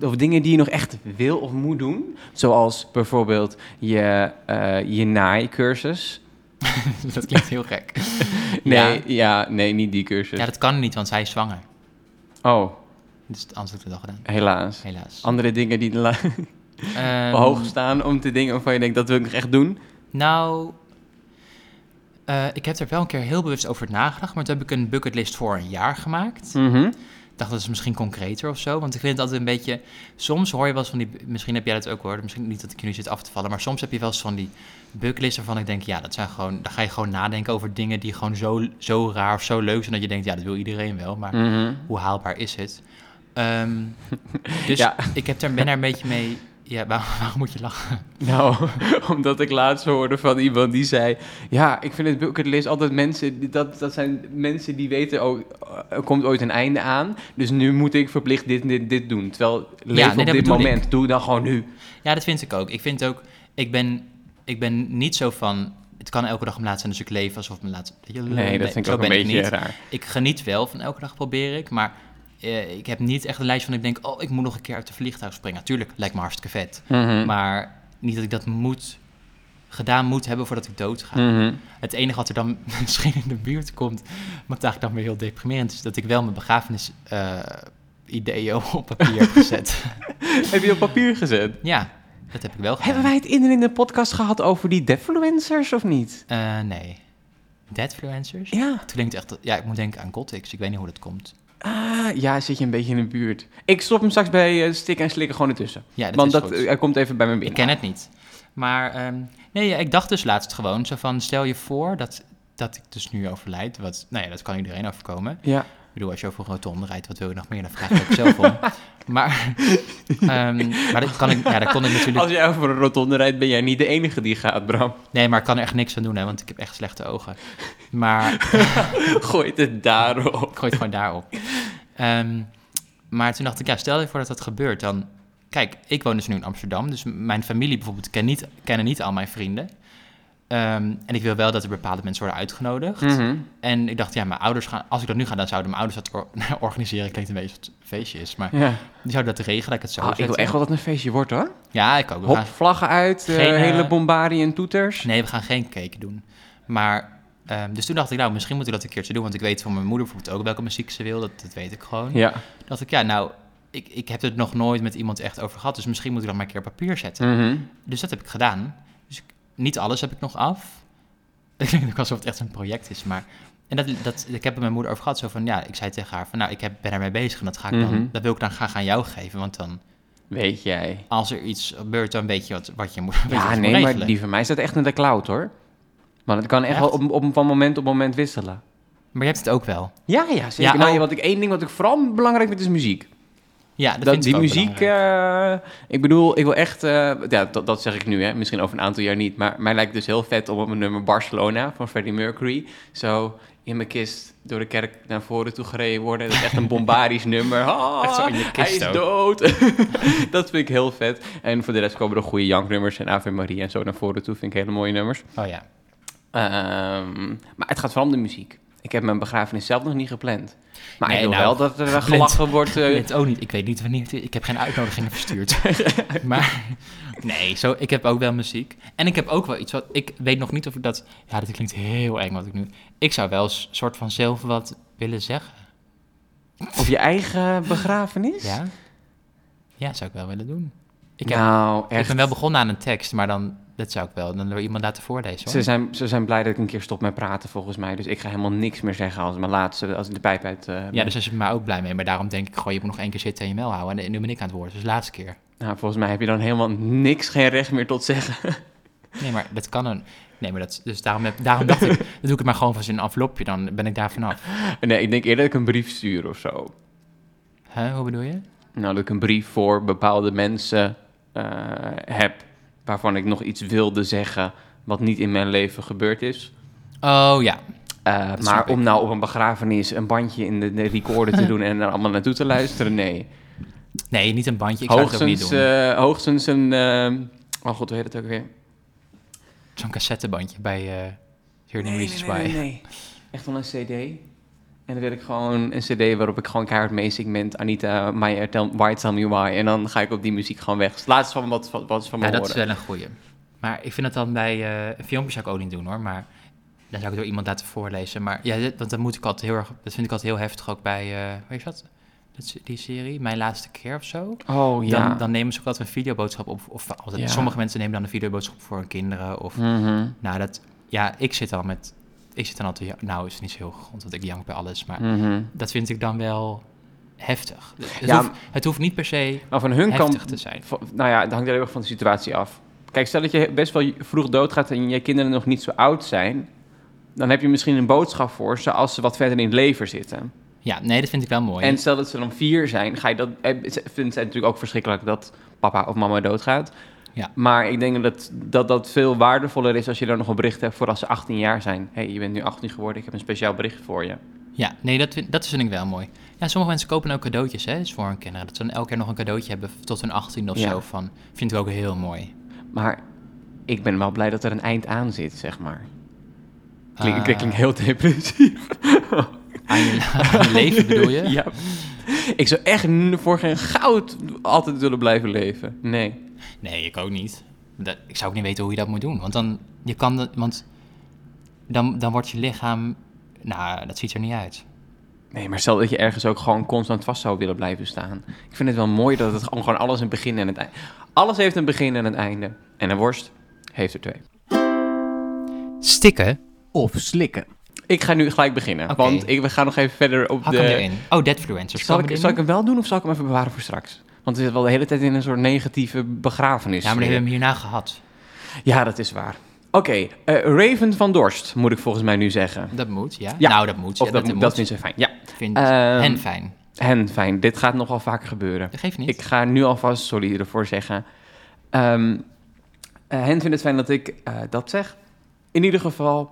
Of dingen die je nog echt wil of moet doen? Zoals bijvoorbeeld je, eh je naaicursus. dat klinkt heel gek. Nee, Ja. ja. nee, niet die cursus. Ja, dat kan niet, want zij is zwanger. Oh, Dus anders heb ik het al gedaan. helaas. Helaas. Andere dingen die Ehm, hoog staan om te dingen waarvan je denkt dat wil ik nog echt doen. Nou, eh, ik heb er wel een keer heel bewust over nagedacht, maar toen heb ik een bucketlist voor een jaar gemaakt. Mhm. Ik dacht, dat is misschien concreter of zo. Want ik vind het altijd een beetje... Soms hoor je wel eens van die... Misschien heb jij dat ook hoor. Misschien niet dat ik je nu zit af te vallen. Maar soms heb je wel eens van die bucklists waarvan ik denk... Ja, dat zijn gewoon... Dan ga je gewoon nadenken over dingen die gewoon zo, zo raar of zo leuk zijn... dat je denkt, ja, dat wil iedereen wel. Maar Mhm. hoe haalbaar is het? Ehm, dus Ja. ik heb daar, ben daar een beetje mee... Ja, waarom, waarom moet je lachen? Nou, omdat ik laatst hoorde van iemand die zei... Ja, ik vind het bucketlist altijd mensen... Dat, dat zijn mensen die weten... Oh, er komt ooit een einde aan. Dus nu moet ik verplicht dit, dit, dit doen. Terwijl, leef nee, op dit moment. Doe dan gewoon nu. Ja, dat vind ik ook. Ik vind ook... Ik ben, ik ben niet zo van... Het kan elke dag om laat zijn, dus ik leef alsof mijn laatste... Nee, dat vind ik ook een ik beetje niet. raar. Ik geniet wel van elke dag probeer ik, maar eh, ik heb niet echt een lijst van ik denk, oh, ik moet nog een keer uit de vliegtuig springen. Natuurlijk, lijkt me hartstikke vet. Mhm. Maar niet dat ik dat moet, gedaan moet hebben voordat ik dood ga. Mhm. Het enige wat er dan misschien in de buurt komt, wat eigenlijk dan weer heel deprimerend is, dat ik wel mijn begrafenis eh, ideeën op papier heb gezet. Heb je op papier gezet? ja, dat heb ik wel gedaan. Hebben wij het in de podcast gehad over die defluencers of niet? Eh, nee. Deadfluencers? Ja. Het klinkt echt... Ja, ik moet denken aan Gothics. Ik weet niet hoe dat komt. Ah, ja, zit je een beetje in de buurt. Ik stop hem straks bij eh, stikken en slikken gewoon ertussen. Ja, dat Want is dat, goed. hij komt even bij me Ik binnen. ken het niet. Maar ehm, nee, ja, ik dacht dus laatst gewoon zo van... Stel je voor dat, dat ik dus nu overlijd. Wat, nou ja, dat kan iedereen overkomen. Ja. Ik bedoel, als je over een rotonde rijdt, wat wil je nog meer? Dan vraag ik ook zelf om. Maar, ehm, maar dat kan ik, ja, dat kon ik natuurlijk... Als jij over een rotonde rijdt, ben jij niet de enige die gaat, Bram. Nee, maar ik kan er echt niks aan doen, hè, want ik heb echt slechte ogen. Maar Gooi het daarop. ik gooi het gewoon daarop. Ehm, maar toen dacht ik, ja, stel je voor dat dat gebeurt, dan... Kijk, ik woon dus nu in Amsterdam, dus mijn familie bijvoorbeeld ken niet, kennen niet al mijn vrienden. Ehm, en ik wil wel dat er bepaalde mensen worden uitgenodigd. Mhm. En ik dacht, ja, mijn ouders gaan... Als ik dat nu ga, dan zouden mijn ouders dat or- organiseren. Klinkt een beetje als het een feestje is, maar Ja. die zouden dat regelen, dat ik het zo Ah, ik wil echt wel dat het een feestje wordt, hoor. Ja, ik ook. Hop, gaan- vlaggen uit, eh, Geen, eh, hele bombardie en toeters. Nee, we gaan geen cake doen. Maar, ehm, dus toen dacht ik, nou, misschien moet ik dat een keertje doen. Want ik weet van mijn moeder bijvoorbeeld ook welke muziek ze wil. Dat, dat weet ik gewoon. Ja. Toen dacht ik, ja, nou, ik, ik heb het nog nooit met iemand echt over gehad. Dus misschien moet ik dat maar een keer op papier zetten. Mhm. Dus dat heb ik gedaan. Niet alles heb ik nog af. Ik denk ook alsof het echt een project is, maar... En dat, dat, ik heb het met mijn moeder over gehad, zo van, ja, ik zei tegen haar van, nou, ik heb, ben ermee bezig en dat, ga ik dan, Mhm. dat wil ik dan graag aan jou geven. Want dan, Weet jij. als er iets gebeurt, dan weet je wat, wat je moet, je Ja, moet nee, maar die van mij staat echt in de cloud, hoor. Want het kan echt, Echt? wel op, op, van moment op moment wisselen. Maar je hebt het ook wel. Ja, ja, zeker. Ja, nou, oh. wat ik, één ding wat ik vooral belangrijk vind is muziek. Ja, dat, die muziek, eh, ik bedoel, ik wil echt, eh, ja, dat, dat zeg ik nu, hè, misschien over een aantal jaar niet, maar mij lijkt dus heel vet om op een nummer Barcelona van Freddie Mercury zo in mijn kist door de kerk naar voren toe gereden worden. Dat is echt een bombarisch nummer. Ah, Echt zo in je kist hij is ook. dood. dat vind ik heel vet. En voor de rest komen er goede janknummers en Ave Maria en zo naar voren toe. Vind ik hele mooie nummers. Oh ja. Ehm, maar het gaat vooral om de muziek. Ik heb mijn begrafenis zelf nog niet gepland. Maar Nee, ik wil nou, wel dat er gepland. gelachen wordt. Het ook niet. Ik weet niet wanneer het. Ik heb geen uitnodigingen verstuurd. maar nee, zo, ik heb ook wel muziek. En ik heb ook wel iets wat... Ik weet nog niet of ik dat... Ja, dat klinkt heel eng wat ik nu... Ik zou wel een soort van zelf wat willen zeggen. Op je eigen begrafenis? Ja? Ja, zou ik wel willen doen. Ik, heb, nou, ik echt. ben wel begonnen aan een tekst, maar dan... Dat zou ik wel dan door iemand laten voorlezen, hoor. Ze zijn, ze zijn blij dat ik een keer stop met praten, volgens mij. Dus ik ga helemaal niks meer zeggen als mijn laatste, als ik de pijp uit... eh, Ja, dus daar is het maar ook blij mee. Maar daarom denk ik, goh, je moet nog één keer zitten en je mel houden. En nu ben ik aan het woord, dus de laatste keer. Nou, volgens mij heb je dan helemaal niks, geen recht meer tot zeggen. Nee, maar dat kan een... Nee, maar dat... Dus daarom, heb, daarom dacht ik, dan doe ik het maar gewoon van zijn envelopje, dan ben ik daar vanaf. nee, ik denk eerder dat ik een brief stuur of zo. Huh, hoe bedoel je? Nou, dat ik een brief voor bepaalde mensen eh, heb... waarvan ik nog iets wilde zeggen wat niet in mijn leven gebeurd is. Oh ja. Eh, maar om nou op een begrafenis een bandje in de, de recorder te doen... en er allemaal naartoe te luisteren, nee. Nee, niet een bandje. Ik zou het ook niet doen. eh, hoogstens een... eh, oh god, hoe heet het ook weer? Zo'n cassettebandje bij uh, Hearing Nee, Reasons nee, nee, nee. Echt wel een cd. En dan wil ik gewoon een cd waarop ik gewoon keihard meezing Anita Meijer, tell, Why Tell Me Why. En dan ga ik op die muziek gewoon weg. Het laatste van wat, wat, van me Ja, dat is horen. wel een goeie. Maar ik vind het dan bij eh, een filmpje zou ik ook niet doen hoor. Maar dan zou ik door iemand laten voorlezen. Maar ja, dit- want dat moet ik altijd heel erg. Dat vind ik altijd heel heftig ook bij. eh weet je wat? Die serie, Mijn Laatste Keer of zo. Oh ja. Dan, dan nemen ze ook altijd een videoboodschap op. Of altijd, Ja. sommige mensen nemen dan een videoboodschap voor hun kinderen. Of, Mhm, nou, dat, ja, ik zit al met. Ik zit dan altijd. Nou, is het niet zo heel grond, want ik jank bij alles. Maar mhm. dat vind ik dan wel heftig. Het, Ja, hoeft, het hoeft niet per se Maar van hun heftig kant... te zijn. nou ja, het hangt heel erg van de situatie af. Kijk, stel dat je best wel vroeg doodgaat en je kinderen nog niet zo oud zijn... dan heb je misschien een boodschap voor ze als ze wat verder in het leven zitten. Ja, nee, dat vind ik wel mooi. En stel dat ze dan vier zijn, ga je dat... eh, ze- Vindt zij natuurlijk ook verschrikkelijk dat papa of mama doodgaat. Ja. Maar ik denk dat, dat dat veel waardevoller is als je dan nog een bericht hebt voor als ze 18 jaar zijn. hey, je bent nu 18 geworden, ik heb een speciaal bericht voor je. Ja, nee, dat vind, dat vind ik wel mooi. Ja, sommige mensen kopen ook cadeautjes hè, dus voor hun kinderen. Dat ze dan elke keer nog een cadeautje hebben tot hun 18 of Ja. zo. Van, vind ik ook heel mooi. Maar ik ben wel blij dat er een eind aan zit, zeg maar. Klink, Ah. ik klink heel depressief. Aan je, aan je leven bedoel je? ja. Ik zou echt voor geen goud altijd willen blijven leven. Nee. Nee, ik ook niet. Dat, ik zou ook niet weten hoe je dat moet doen. Want dan, je kan dat, want dan, dan wordt je lichaam, nou, dat ziet er niet uit. Nee, maar stel dat je ergens ook gewoon constant vast zou willen blijven staan. Ik vind het wel mooi dat het gewoon, gewoon alles een begin en het einde... Alles heeft een begin en een einde. En een worst heeft er twee. Stikken? Of slikken. Ik ga nu gelijk beginnen, want ik, we gaan nog even verder op Hak de... hem erin. Oh, deadfluencers. Zal ik, zal ik hem wel doen of zal ik hem even bewaren voor straks? Want we zitten wel de hele tijd in een soort negatieve begrafenis. Ja, maar die hebben we hem hierna gehad. Ja, dat is waar. Oké, eh, Raven van Dorst, moet ik volgens mij nu zeggen. Dat moet, ja. Ja. Nou, dat moet. Of ja, dat, dat, dat, moet. vind ze fijn. Ja, Ik vind Ehm, hen fijn. hen fijn. Dit gaat nogal vaker gebeuren. Dat geeft niet. Ik ga nu alvast sorry ervoor zeggen. Ehm eh, hen vindt het fijn dat ik eh, dat zeg. In ieder geval...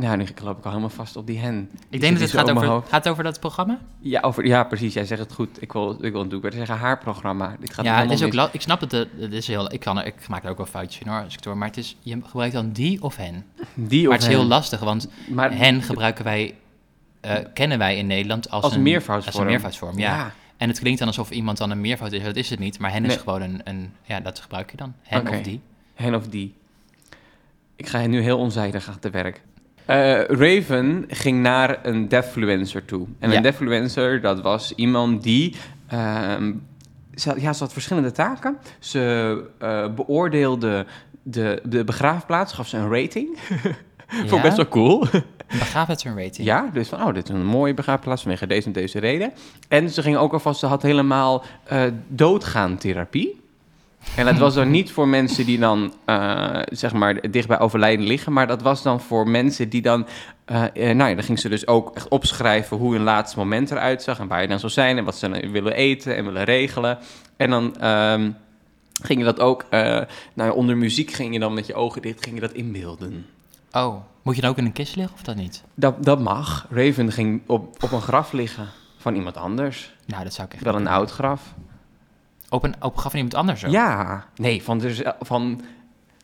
Nou, nu loop ik al helemaal vast op die hen. Ik denk dat het gaat over, gaat over dat programma. Ja, over, ja, precies. Jij zegt het goed. Ik wil, ik wil natuurlijk zeggen haar programma. Dit gaat ja, het is ook la- ik snap het. Het is heel, ik, kan er, ik maak er ook wel foutjes in hoor, als ik. Maar het is, je gebruikt dan die of hen. Die Maar of het is heel lastig, want Maar hen gebruiken wij, eh, kennen wij in Nederland als, als een, meervoudsvorm. Als een meervoudsvorm, ja. En het klinkt dan alsof iemand dan een meervoud is. Dat is het niet, maar hen is gewoon een, een... Ja, dat gebruik je dan. Hen of die. Hen of die. Ik ga nu heel onzijdig aan te werk. Eh, Raven ging naar een defluencer toe. En Ja. een defluencer, dat was iemand die... ehm, ze, had- ja, ze had verschillende taken. Ze eh, beoordeelde de, de begraafplaats, gaf ze een rating. Vond ik best wel cool. Een begraafplaats een rating. Ja, dus van, oh, dit is een mooie begraafplaats vanwege deze en deze reden. En ze ging ook alvast, ze had helemaal eh doodgaantherapie. En dat was dan niet voor mensen die dan, eh, zeg maar, dicht bij overlijden liggen, maar dat was dan voor mensen die dan, eh, eh, nou ja, dan ging ze dus ook echt opschrijven hoe hun laatste moment eruit zag en waar je dan zou zijn en wat ze dan willen eten en willen regelen. En dan ehm, ging je dat ook, nou ja, onder muziek ging je dan met je ogen dicht, ging je dat inbeelden. Oh, moet je dan ook in een kist liggen of dat niet? Dat, dat mag. Raven ging op, op een graf liggen van iemand anders. Nou, dat zou ik echt Wel een oud graf. Op een, op van iemand anders ook? Ja. Nee, van, dus, van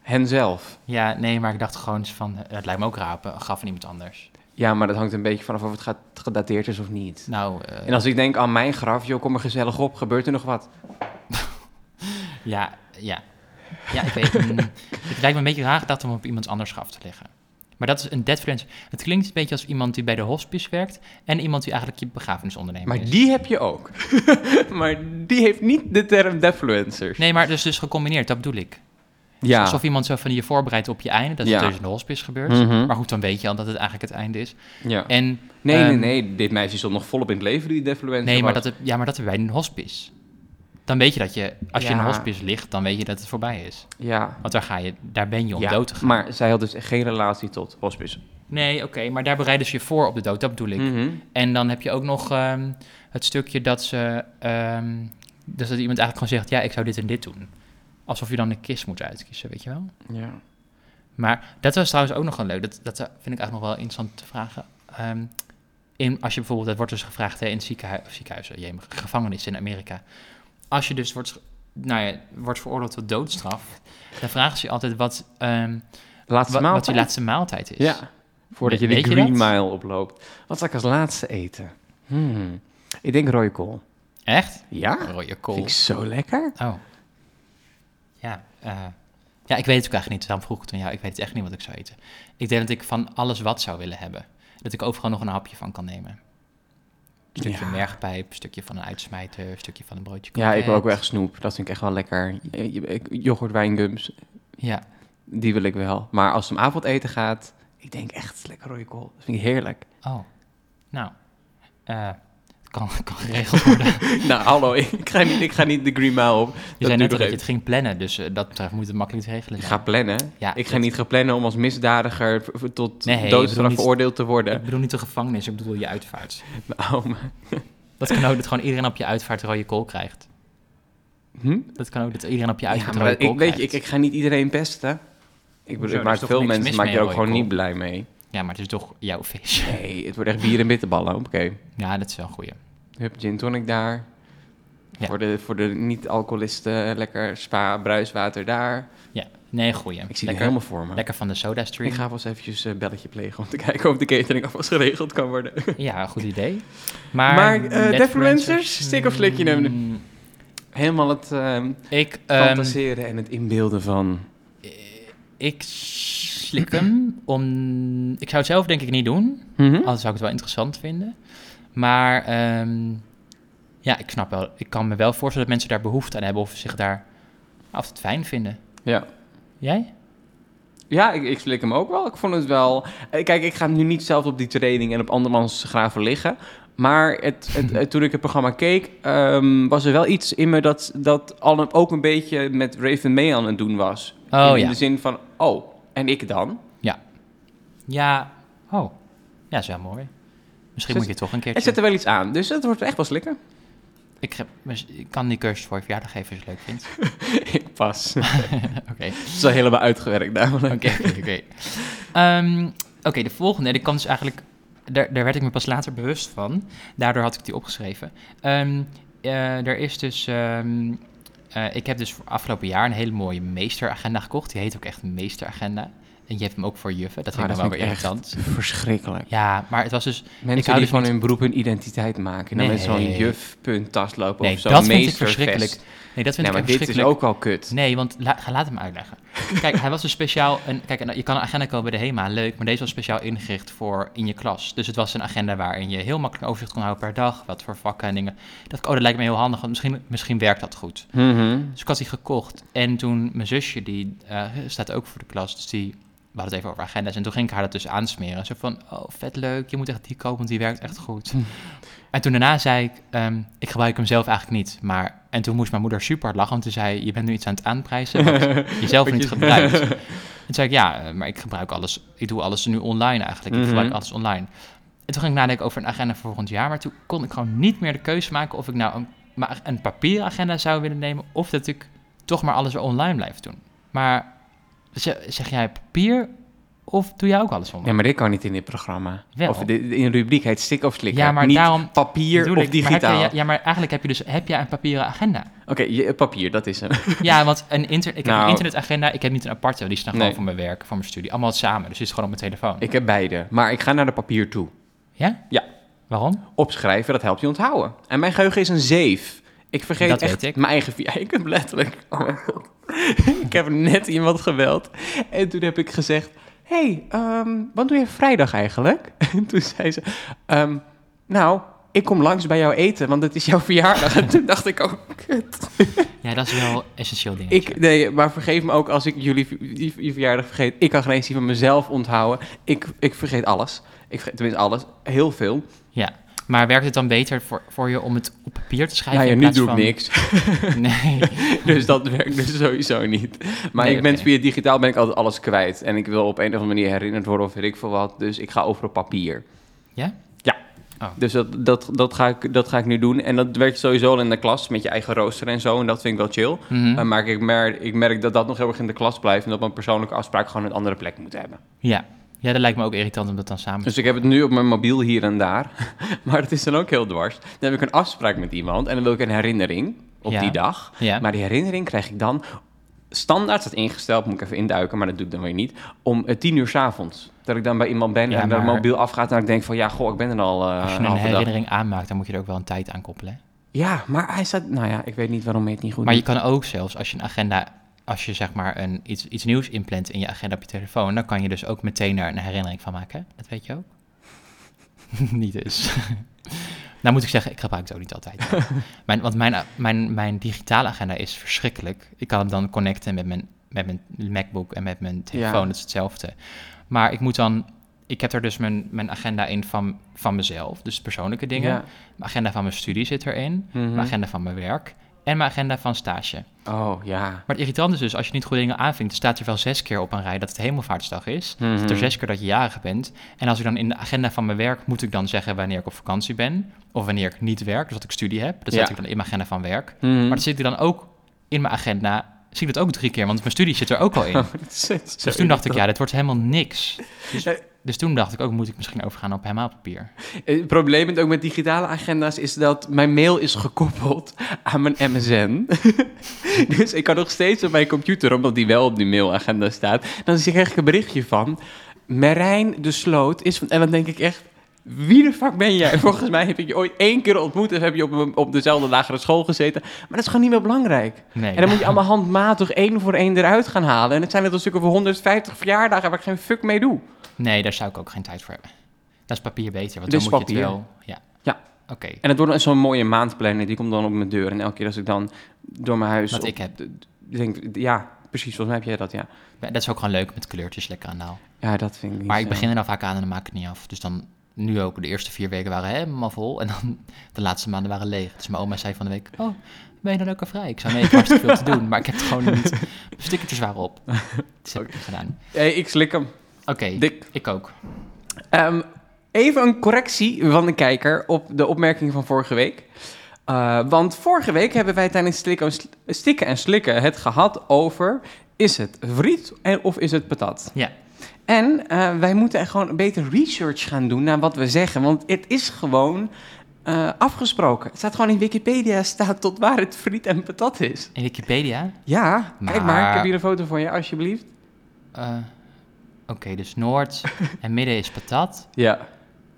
hen zelf. Ja, nee, maar ik dacht gewoon van... eh, Het lijkt me ook raar op een graf van iemand anders. Ja, maar dat hangt een beetje vanaf of het gaat, gedateerd is of niet. Nou, eh, En als ik denk aan mijn graf, joh, kom er gezellig op, gebeurt er nog wat? ja, ja. Ja, ik weet mm, Het lijkt me een beetje raar gedacht om op iemands anders graf te liggen. Maar dat is een deadfluencer. Het klinkt een beetje als iemand die bij de hospice werkt... en iemand die eigenlijk je begrafenisondernemer Maar is. die heb je ook. maar die heeft niet de term defluencers. Nee, maar dus, dus gecombineerd, dat bedoel ik. ja. Alsof iemand zo van je voorbereidt op je einde, dat Ja. het dus in de hospice gebeurt. Mhm. Maar goed, dan weet je al dat het eigenlijk het einde is. ja. En, Nee, nee, ehm, nee. Dit meisje stond nog volop in het leven, die defluencer Nee, maar was. dat, ja, maar dat hebben wij in een hospice. Dan weet je dat je, als je in een hospice ligt, dan weet je dat het voorbij is. Ja. Want daar, ga je, daar ben je om ja. dood te gaan. Maar zij had dus geen relatie tot hospice. Nee, oké, maar daar bereiden ze je voor op de dood, dat bedoel ik. Mhm. En dan heb je ook nog ehm, het stukje dat ze, dus dat iemand eigenlijk gewoon zegt, ja, ik zou dit en dit doen. Alsof je dan een kist moet uitkiezen, weet je wel? Ja. Maar dat was trouwens ook nog wel leuk. Dat, dat vind ik eigenlijk nog wel interessant te vragen. Ehm, in, als je bijvoorbeeld, dat wordt dus gevraagd hè, in ziekenhui ziekenhuizen, je gevangenis in Amerika. Als je dus wordt, nou ja, wordt veroordeeld tot doodstraf, dan vragen ze je altijd wat, ehm, Laatste wat, je laatste maaltijd is. Ja, voordat je de Green? Mile oploopt. Wat zal ik als laatste eten? Hmm. Ik denk rode kool. Echt? Ja? Rode kool. Vind ik zo lekker. Oh. Ja, eh, ja, ik weet het ook eigenlijk niet. Daarom vroeg ik aan jou. Ik weet het echt niet wat ik zou eten. Ik denk dat ik van alles wat zou willen hebben. Dat ik overal nog een hapje van kan nemen. Een stukje Ja. mergpijp, stukje van een uitsmijter, stukje van een broodje Ja, ik wil ook wel echt snoep. Dat vind ik echt wel lekker. Yoghurt, wijngums, Ja, die wil ik wel. Maar als het om avondeten gaat, ik denk echt lekker rode kool. Dat vind ik heerlijk. oh. Nou, eh, kan, kan geregeld worden. nou, hallo, ik ga niet, ik ga niet de Green Mile op. Je zei net dat je het ging plannen, dus eh, dat betreft moet het makkelijk te regelen Ik ga plannen. Ja, ik ga dat- niet gaan plannen om als misdadiger tot Nee, ik doodstraf veroordeeld te worden. Ik bedoel niet de gevangenis, ik bedoel je uitvaart. Nou, maar- Dat kan ook dat gewoon iedereen op je uitvaart rode kool krijgt. hm? Dat kan ook dat iedereen op je Ja, uitvaart maar rode kool ik, weet je, krijgt. ik, ik ga niet iedereen pesten. Ik bedoel, toch veel mensen maak je ook gewoon niet blij mee. Ja, maar het is toch jouw feestje. Nee, het wordt echt bier en bitterballen. Oké. Ja, dat is wel een goeie. Hup, gin tonic daar. Ja. Voor de, voor de niet-alcoholisten lekker spa, bruiswater daar. Ja, nee, goeie. Ik zie het helemaal voor me. lekker van de soda stream. Ik ga wel eens eventjes een belletje plegen om te kijken of de catering alvast geregeld kan worden. Ja, goed idee. Maar, Maar, eh, Deadfluencers, stick of slikje nemen. mm, Helemaal het ehm, Ik, ehm, fantaseren en het inbeelden van... ik slik hem om... Ik zou het zelf denk ik niet doen. Mhm. Anders zou ik het wel interessant vinden. Maar ehm, ja, ik snap wel. Ik kan me wel voorstellen dat mensen daar behoefte aan hebben of zich daar of het fijn vinden. Ja. Jij? Ja, ik, ik slik hem ook wel. Ik vond het wel... eh, Kijk, ik ga nu niet zelf op die training en op andermans graven liggen. Maar het, het, het- toen ik het programma keek, ehm, was er wel iets in me dat, dat al ook een beetje met Raven mee aan het doen was. Oh, in, ja. de zin van, oh, en ik dan? Ja. Oh. Ja, is wel mooi. Misschien Zet- moet je toch een keertje... zet er wel iets aan, dus het wordt echt wel slikken. Ik, heb, ik kan die cursus voor je verjaardag geven als je het leuk vindt. ik pas. Oké. Het is al helemaal uitgewerkt namelijk. Oké, oké, oké. Ehm, Oké, de volgende, die kan dus eigenlijk... Daar, daar werd ik me pas later bewust van. Daardoor had ik die opgeschreven. Ehm, eh, er is dus... ehm, eh, ik heb dus voor afgelopen jaar een hele mooie meesteragenda gekocht. Die heet ook echt meesteragenda. En je hebt hem ook voor juffen. Dat vind Ah, ik dat wel weer irritant. verschrikkelijk. Ja, maar het was dus... Mensen hou die dus van niet- hun beroep hun identiteit maken. En dan Nee. met zo'n juf.tas lopen Nee, of zo'n dat vind ik verschrikkelijk. Nee, dat vind Nee, ik maar dit is ook al kut. Nee, want la, ga, laat hem uitleggen. Kijk, hij was dus speciaal... Een, kijk, je kan een agenda kopen bij de HEMA, leuk. Maar deze was speciaal ingericht voor in je klas. Dus het was een agenda waarin je heel makkelijk overzicht kon houden per dag. Wat voor vakken en dingen. Dat, oh, dat lijkt me heel handig, want misschien, misschien werkt dat goed. Mhm. Dus ik had die gekocht. En toen mijn zusje, die eh, staat ook voor de klas, dus die... We hadden het even over agenda's. En toen ging ik haar dat dus aansmeren. Zo van, oh, vet leuk. Je moet echt die kopen, want die werkt echt goed. Hm. En toen daarna zei ik, ehm, ik gebruik hem zelf eigenlijk niet. Maar, en toen moest mijn moeder super hard lachen, want toen zei je bent nu iets aan het aanprijzen wat je zelf niet gebruikt. Toen zei ik, ja, eh, maar ik gebruik alles, ik doe alles nu online eigenlijk. Ik Mhm. gebruik alles online. En toen ging ik nadenken over een agenda voor volgend jaar, maar toen kon ik gewoon niet meer de keuze maken of ik nou een, maar een papieren agenda zou willen nemen, of dat ik toch maar alles online blijf doen. Maar zeg, jij papier, of doe jij ook alles online? Ja, maar dit kan niet in dit programma. Wel. Of in de rubriek heet stik of slikken. Ja, maar niet daarom papier of ik, maar heb digitaal. je- ja, maar eigenlijk heb je dus heb jij een papieren agenda. Oké, papier, dat is hem. Ja, want een inter ik heb Nou. een internetagenda. Ik heb niet een aparte, die dan gewoon voor mijn werk, voor mijn studie. Allemaal samen, dus die is gewoon op mijn telefoon. ik heb beide. Maar ik ga naar de papier toe. Ja? Ja. Waarom? Opschrijven, dat helpt je onthouden. En mijn geheugen is een zeef. Ik vergeet Dat echt ik. mijn eigen... Heb letterlijk... Oh ik heb net iemand gebeld. En toen heb ik gezegd... hey, ehm, wat doe je vrijdag eigenlijk? En toen zei ze... ehm, nou, ik kom langs bij jou eten, want het is jouw verjaardag. En toen dacht ik ook... kut. Ja, dat is wel essentieel ding. Ik, nee, maar vergeef me ook als ik jullie die verjaardag vergeet. Ik kan geen eens die van mezelf onthouden. Ik, ik vergeet alles. Ik vergeet tenminste alles. Heel veel. Ja. Maar werkt het dan beter voor, voor je om het op papier te schrijven? Nou ja, nu doe ik niks. Nee. Dus dat werkt dus sowieso niet. Maar Nee, ik ben via digitaal ben ik altijd alles kwijt. En ik wil op een of andere manier herinnerd worden of weet ik veel wat. Dus ik ga over op papier. Ja? Ja. Oh. Dus dat, dat, dat, ga ik, dat ga ik nu doen. En dat werkt sowieso al in de klas met je eigen rooster en zo. En dat vind ik wel chill. Mhm. Uh, maar ik merk, ik merk dat dat nog heel erg in de klas blijft. En dat mijn persoonlijke afspraak gewoon een andere plek moet hebben. ja. Ja, dat lijkt me ook irritant om dat dan samen te Dus ik heb het nu op mijn mobiel hier en daar. Maar het is dan ook heel dwars. Dan heb ik een afspraak met iemand en dan wil ik een herinnering op Ja. die dag. Ja. Maar die herinnering krijg ik dan standaard staat ingesteld, moet ik even induiken, maar dat doe ik dan weer niet, om eh, tien uur 's avonds. Dat ik dan bij iemand ben Ja, en dat maar- mijn mobiel afgaat en ik denk van ja, goh, ik ben er al eh Als je een een halve dag. herinnering aanmaakt, dan moet je er ook wel een tijd aan koppelen. hè? Ja, maar hij staat, nou ja, ik weet niet waarom hij het niet goed Maar je kan ook zelfs, als je een agenda, als je zeg maar een, iets, iets nieuws inplant in je agenda op je telefoon, dan kan je dus ook meteen er een herinnering van maken. Dat weet je ook. niet dus. nou moet ik zeggen, ik gebruik het ook niet altijd. mijn, want mijn, mijn, mijn digitale agenda is verschrikkelijk. Ik kan hem dan connecten met mijn, met mijn MacBook en met mijn telefoon, Ja. dat is hetzelfde. Maar ik moet dan, ik heb er dus mijn, mijn agenda in van, van mezelf, dus persoonlijke dingen. Ja. Mijn agenda van mijn studie zit erin, Mhm. mijn agenda van mijn werk en mijn agenda van stage. Oh, ja. Maar het irritant is dus, als je niet goede dingen aanvinkt, dan staat er wel zes keer op een rij dat het hemelvaartsdag is. Staat er zes keer dat je jarig bent. En als ik dan in de agenda van mijn werk, moet ik dan zeggen wanneer ik op vakantie ben. Of wanneer ik niet werk, dus dat ik studie heb. Dat Ja. zet ik dan in mijn agenda van werk. Mhm. Maar dat zit ik dan ook in mijn agenda, zie ik dat ook drie keer, want mijn studie zit er ook al in. Dus toen dacht ik, ja, dit wordt helemaal niks. Dus, Eh. Dus toen dacht ik ook, moet ik misschien overgaan op helemaal papier. Eh, Het probleem met ook met digitale agenda's is dat mijn mail is gekoppeld aan mijn MSN. dus ik kan nog steeds op mijn computer, omdat die wel op die mailagenda staat, dan zie ik een berichtje van Merijn de Sloot is van... En dan denk ik echt, wie de fuck ben jij? Volgens mij heb ik je ooit één keer ontmoet en heb je op, op dezelfde lagere school gezeten. Maar dat is gewoon niet meer belangrijk. Nee. En dan moet je allemaal handmatig één voor één eruit gaan halen. En het zijn net een stuk over 150 verjaardagen waar ik geen fuck mee doe. Nee, daar zou ik ook geen tijd voor hebben. Dat is papier beter, want Dus dan moet je het wel... Ja. Ja. Oké. En het wordt dan zo'n mooie maandplanner, die komt dan op mijn deur. En elke keer als ik dan door mijn huis... Wat op- ik heb. Denk, ja, precies, volgens mij heb jij dat, ja. Ja, Dat is ook gewoon leuk met kleurtjes lekker aan de haal. Ja, dat vind ik Maar ik begin er dan vaak aan en dan maak ik het niet af. Dus dan, nu ook, de eerste vier weken waren helemaal vol. En dan de laatste maanden waren leeg. Dus mijn oma zei van de week, oh, ben je dan ook al vrij? Ik zei, nee, ik heb hartstikke veel te doen. Maar ik heb het gewoon niet. Mijn stickertjes waren op. Dus heb ik niet gedaan. Hey, ik slik hem. Oké, Dik. ik ook. Ehm, even een correctie van de kijker op de opmerking van vorige week. Eh, want vorige week hebben wij tijdens Stikken en Slikken het gehad over... Is het friet en, of is het patat? Ja. En eh, wij moeten echt gewoon beter research gaan doen naar wat we zeggen. Want het is gewoon eh, afgesproken. Het staat gewoon in Wikipedia staat tot waar het friet en patat is. In Wikipedia? Ja, kijk maar. Maar- Ik heb hier een foto voor je, alsjeblieft. Eh, Oké, dus Noord en midden is patat. Ja,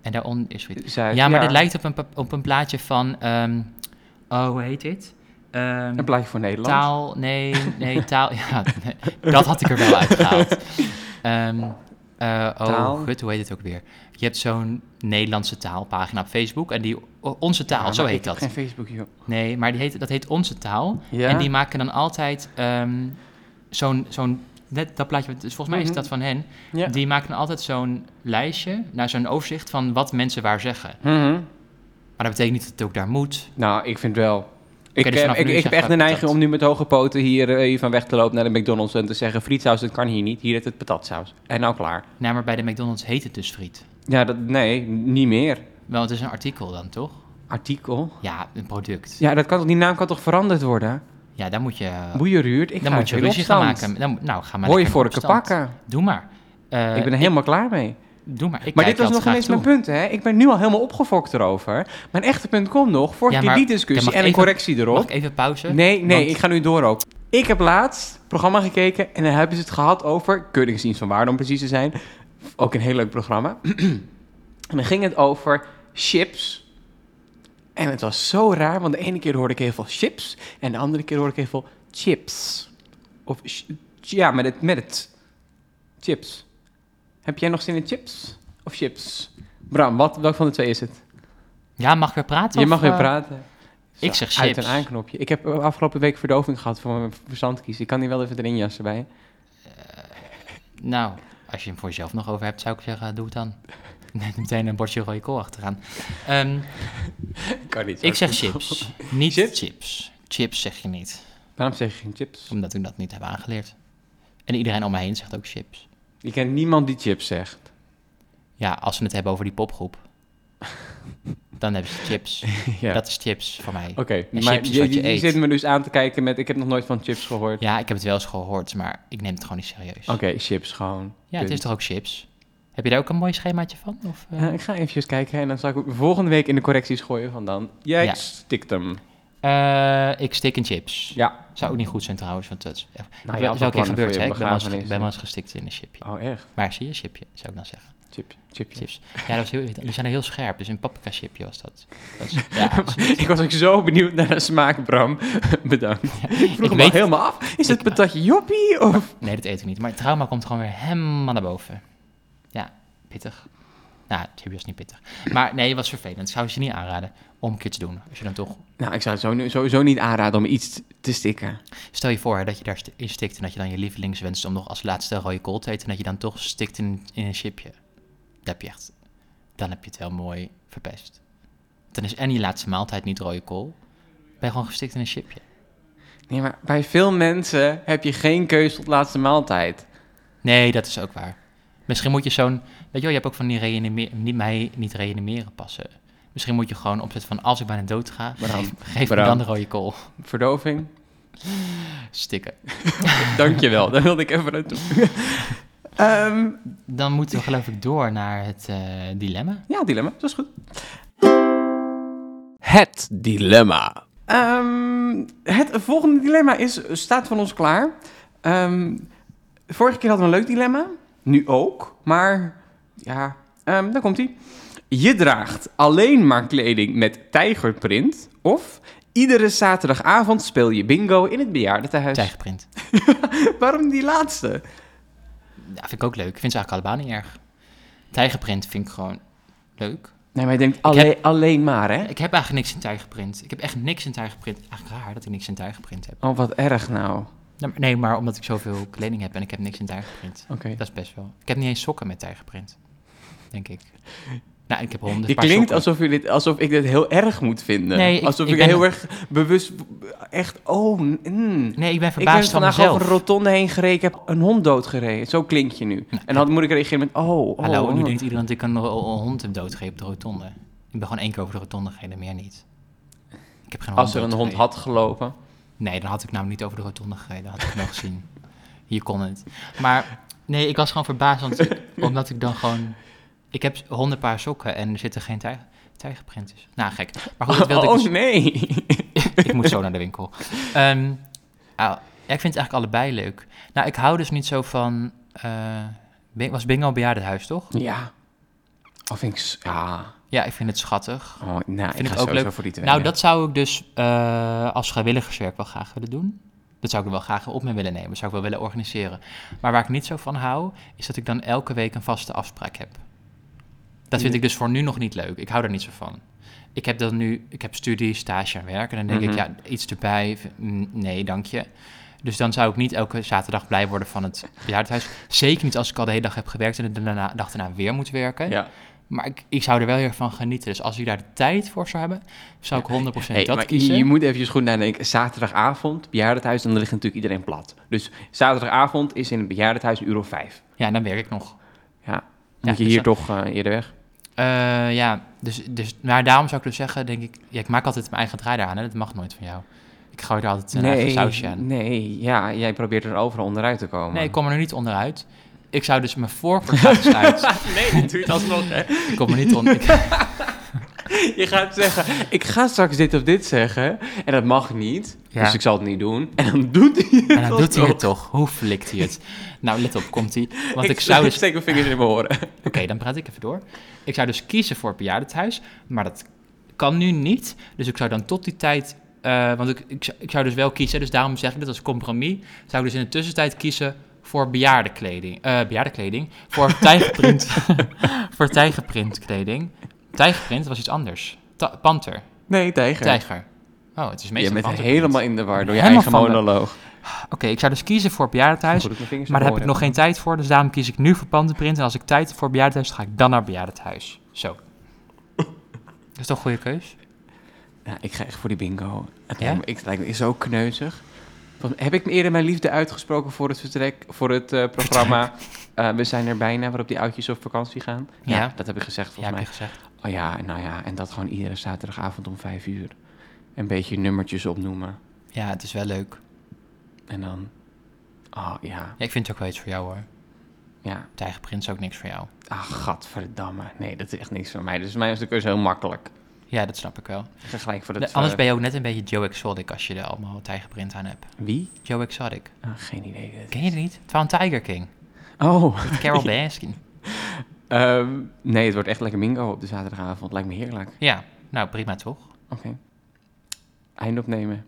En daaronder is friet. Zuid. Ja, maar dit lijkt op een, op een plaatje van... ehm, oh, hoe heet dit? Ehm, Een plaatje voor Nederland. Taal, nee, nee, taal. Ja, nee, dat had ik er wel uitgehaald. Ehm, eh, oh, gut, hoe heet het ook weer? Je hebt zo'n Nederlandse taalpagina op Facebook en die Onze Taal, Ja, zo heet ik heb dat. geen Facebook, joh. Nee, maar die heet, dat heet Onze Taal. Ja? En die maken dan altijd ehm, zo'n, zo'n, net dat plaatje, dus volgens mij is Mhm. dat van hen. Ja. Die maken dan altijd zo'n lijstje, nou zo'n overzicht van wat mensen waar zeggen. Mhm. Maar dat betekent niet dat het ook daar moet. Nou, ik vind wel. Ik, dus eh, ik, nu ik heb echt de neiging patat. om nu met hoge poten hier eh, even weg te lopen naar de McDonald's en te zeggen: frietsaus, dat kan hier niet. Hier heet het patatsaus. En nou klaar. Nou, maar bij de McDonald's heet het dus friet. Ja, dat, nee, niet meer. Wel, het is een artikel dan, toch? Artikel. Ja, een product. Ja, dat kan die naam kan toch veranderd worden? Ja, dan moet je, Boeieruurt, ik dan ga moet je ruzie gaan maken. Dan, nou, ga maar Hoor je vorken opstand. pakken. Doe maar. Eh, ik ben er helemaal klaar mee. Doe maar. Ik maar dit was nog ineens mijn punt, hè? Ik ben nu al helemaal opgefokt erover. Mijn echte punt komt nog. Vorige Ja, keer die discussie en een even- correctie erop. Mag ik even pauze? Nee, nee, Want- ik ga nu door ook. Ik heb laatst programma gekeken en dan hebben ze het gehad over Keuringsdienst van Waarde om precies te zijn. Ook een heel leuk programma. en dan ging het over chips. En het was zo raar, want de ene keer hoorde ik heel veel chips en de andere keer hoorde ik heel veel chips. Of ja, met het, met het chips. Heb jij nog zin in chips of chips? Bram, wat, welk van de twee is het? Ja, mag ik weer praten? Je of, mag weer eh, praten. ik zeg Uit chips. een aanknopje. Ik heb eh, afgelopen week verdoving gehad voor mijn verzandkies. Ik kan die wel even erin jassen bij je. Nou, als je hem voor jezelf nog over hebt, zou ik zeggen, doe het dan. Meteen een bordje rode kool achteraan. Ehm, Kan niet. ik zeg chips, niet Chips? chips? chips. zeg je niet, Waarom zeg je geen chips? omdat ik dat niet heb aangeleerd. En iedereen om me heen zegt ook chips. Je kent niemand die chips zegt. Ja, als we het hebben over die popgroep, dan hebben ze chips. ja. Dat is chips voor mij. Oké, maar chips je, zit me dus aan te kijken met... Ik heb nog nooit van chips gehoord. Ja, ik heb het wel eens gehoord, maar ik neem het gewoon niet serieus. Oké, chips gewoon. Ja, het is toch ook chips? Heb je daar ook een mooi schemaatje van? Of, eh? Eh, ik ga eventjes kijken en dan zal ik volgende week in de correcties gooien van dan. Jij Ja. stikt hem. Eh, ik stik in chips. Ja. Zou ook niet goed zijn trouwens, want dat is, ja, Nou, dat is ook een keer plannen voor gebeurd, hè? Ik ben wel eens, gestikt in een chipje. Oh, echt? Maar zie je, chipje, zou ik dan zeggen. Chip, chipje. Chips. Ja, dat was heel, die zijn er heel scherp, dus een paprika chipje was dat. dat ja, ik was ook zo benieuwd naar de smaak, Bram. Bedankt. ik vroeg ik al weet- helemaal af. Is het patatje joppie of... nee, dat eet ik niet. Maar het trauma komt gewoon weer helemaal naar boven. Ja, pittig. Nou, chipje was niet pittig. Maar nee, het was vervelend. Dat zou je niet aanraden om een keer te doen. Als je dan toch... Nou, ik zou het sowieso niet aanraden om iets te stikken. Stel je voor hè, dat je daar st- in stikt en dat je dan je lievelingswens om nog als laatste rode kool te eten... en dat je dan toch stikt in, in een chipje. heb je echt, dan heb je het wel mooi verpest. Dan is en die laatste maaltijd niet rode kool. Ben je gewoon gestikt in een chipje. Nee, maar bij veel mensen heb je geen keuze tot laatste maaltijd. Nee, dat is ook waar. Misschien moet je zo'n, weet je wel, je hebt ook van die reanimeren, niet mij niet reanimeren passen. Misschien moet je gewoon opzetten van als ik bijna dood ga, geef, geef me dan de rode kool. Verdoving? Stikken. Dankjewel, daar wilde ik even naartoe. Ehm Dan moeten we geloof ik door naar het eh, dilemma. ja, dilemma, dat is goed. Het dilemma. Ehm, het volgende dilemma is, staat van ons klaar. Ehm, vorige keer hadden we een leuk dilemma. Nu ook. Maar ja, ehm daar komt hij. Je draagt alleen maar kleding met tijgerprint. Of iedere zaterdagavond speel je bingo in het bejaardentehuis. Tijgerprint. Waarom die laatste? Ja, vind ik ook leuk. Ik vind ze eigenlijk allebei niet erg. Tijgerprint vind ik gewoon leuk. Nee, maar je denkt alleen, alleen maar, hè? Ik heb eigenlijk niks in tijgerprint. Ik heb echt niks in tijgerprint. Eigenlijk raar dat ik niks in tijgerprint heb. Oh, wat erg nou. Nou, Nee, maar omdat ik zoveel kleding heb en ik heb niks in tijgerprint. Oké. Dat is best wel. Ik heb niet eens sokken met tijgerprint. Denk ik. Nou, ik heb honderd paar klinkt sokken. alsof, je dit, alsof ik dit heel erg moet vinden. Nee, ik- alsof ik, heel erg bewust... Echt, oh... mm. Nee, ik ben Ik ben verbaasd van vandaag over een rotonde heen gereden. Ik heb een hond doodgereden. Zo klink je nu. En dan moet ik reageren met... Oh, oh Hallo, nu oh. denkt iedereen dat ik een, een hond heb doodgegeven op de rotonde. Ik ben gewoon één keer over de rotonde gereden, meer niet. Ik heb geen hond Als er een hond doodgereden. had gelopen. Nee, dan had ik namelijk niet over de rotonde gereden. had ik wel gezien. Hier kon het. Maar nee, ik was gewoon verbaasd, want omdat ik dan gewoon... Ik heb honderd paar sokken en er zitten geen tij, tijgerprint tussen. Nou, gek. Maar goed, dat wilde ik oh, dus- nee. ik moet zo naar de winkel. Ehm, ah, ja, ik vind het eigenlijk allebei leuk. Nou, ik hou dus niet zo van... eh, was Bingo een bejaardenhuis, toch? ja. Of vind ik... Ja. Ja, ik vind het schattig. Oh, nou, Vind ik ook leuk. voor die twee. Nou, dat zou ik dus eh, als vrijwilligerswerk wel graag willen doen. Dat zou ik wel graag op me willen nemen. Dat zou ik wel willen organiseren. Maar waar ik niet zo van hou, is dat ik dan elke week een vaste afspraak heb. Dat vind ik dus voor nu nog niet leuk. Ik hou er niet zo van. Ik heb dan nu, ik heb studie, stage en werk. En dan denk Mhm. ik, ja, iets erbij. mm, Nee, dank je. Dus dan zou ik niet elke zaterdag blij worden van het bejaardenhuis. Zeker niet als ik al de hele dag heb gewerkt en de dag daarna weer moet werken. Ja. Maar ik, ik zou er wel heel erg van genieten. Dus als u daar de tijd voor zou hebben, zou ik 100% Hey, dat maar kiezen. Je, je moet eventjes goed nadenken. Zaterdagavond, bejaardentehuis, dan ligt natuurlijk iedereen plat. Dus zaterdagavond is in het bejaardentehuis een uur of vijf. Ja, dan werk ik nog. Ja, Ja, moet je dus hier dan- toch eh, eerder weg. Eh, ja, dus, dus, maar daarom zou ik dus zeggen, denk ik... Ja, ik maak altijd mijn eigen draai aan, hè. Dat mag nooit van jou. Ik gooi er altijd een eigen sausje aan. nee, ja, jij probeert er overal onderuit te komen. Nee, ik kom er nu niet onderuit. Ik zou dus mijn dus uit. nee, dat het alsnog, hè? Ik kom er niet onder... ik- Je gaat zeggen, ik ga straks dit of dit zeggen. En dat mag niet, Ja. dus ik zal het niet doen. En dan doet hij het en dan doet hij het toch. Hoe flikt hij het? Nou, let op, komt hij. Want ik, ik zou dus... steek mijn vingers in mijn oren. Oké, dan praat ik even door. Ik zou dus kiezen voor het bejaardentehuis, maar dat kan nu niet. Dus ik zou dan tot die tijd, eh, want ik, ik, zou- ik zou dus wel kiezen, dus daarom zeg ik dit als compromis, zou ik dus in de tussentijd kiezen voor bejaardenkleding, eh bejaardenkleding, voor tijgerprint, voor tijgerprintkleding. Tijgerprint was iets anders. Ta- panter, Nee, tijger. tijger. Oh, het is Je meestal bent panterprint. helemaal in de war door je Helemaal eigen monoloog. Oké, ik zou dus kiezen voor bejaardentehuis. Vingers Maar daar heb ik nog geen tijd voor, dus daarom kies ik nu voor pantenprint. En als ik tijd voor bejaardenhuis ga ik dan naar bejaardenhuis. Zo. Dat is toch een goede keus? Ja, ik ga echt voor die bingo. Het Ja? lijkt me, ik, het lijkt me zo kneuzig. Heb ik eerder mijn liefde uitgesproken voor het vertrek, voor het eh, programma eh, We zijn er bijna, waarop die oudjes op vakantie gaan? Ja. dat heb ik gezegd Ja, volgens heb je mij. gezegd. Oh ja, nou ja, en dat gewoon iedere zaterdagavond om vijf uur. Een beetje nummertjes opnoemen. Ja, het is wel leuk. En dan, oh ja, Ja, ik vind het ook wel iets voor jou hoor. ja. Tijgerprint is ook niks voor jou. Ah, gadverdamme. Nee, dat is echt niks voor mij. Dus voor mij is de keuze heel makkelijk. Ja, dat snap ik wel. Ga gelijk voor anders eh, ben je ook net een beetje Joe Exotic als je er allemaal tijgerprint aan hebt. Wie? Joe Exotic. Ah, geen idee. Ken je die niet? Van Tiger King. Oh. Met Carol Baskin. Ehm, nee, het wordt echt lekker bingo op de zaterdagavond. Lijkt me heerlijk. Ja, nou prima toch? Oké. Einde opnemen.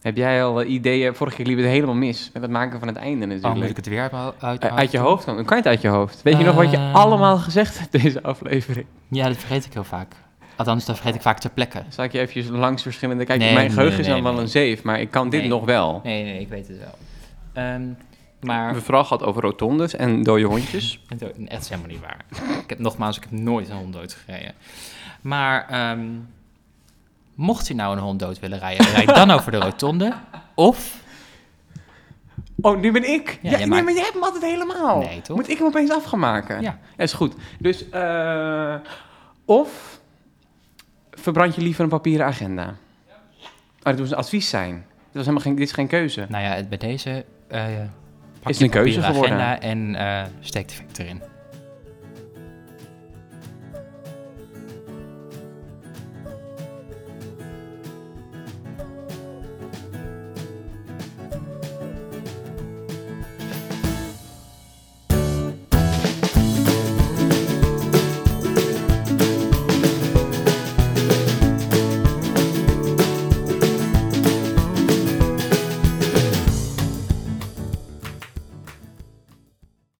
Heb jij al eh, ideeën? Vorige keer liep het helemaal mis met het maken van het einde Oh, natuurlijk. moet ik het weer uit, uit, Eh, uit je hoofd dan? Kan je het uit je hoofd? Weet je nog wat je Eh. allemaal gezegd hebt deze aflevering? Ja, dat vergeet ik heel vaak. Althans, dat vergeet ik vaak ter plekke. Zal ik je eventjes langs verschillende... Kijk, Nee, mijn nee, geheugen is dan wel een zeef, maar ik kan dit nog wel. Nee, nee, ik weet het wel. Ehm, Maar We vooral gehad over rotondes en dode hondjes. het is echt helemaal niet waar. ik heb, nogmaals, ik heb nooit een hond dood gereden. Maar ehm, mocht je nou een hond dood willen rijden, rijd dan over de rotonde. Of, Oh, nu ben ik. Ja, Ja, jij nee, maakt- maar jij hebt hem altijd helemaal. Nee, toch? Moet ik hem opeens af gaan maken? Ja. is goed. Dus, eh, of verbrand je liever een papieren agenda? Oh, dat moest een advies zijn. Dat was helemaal geen, dit is geen keuze. nou ja, bij deze... eh pak Is je een keuze geworden. agenda en eh steek de erin.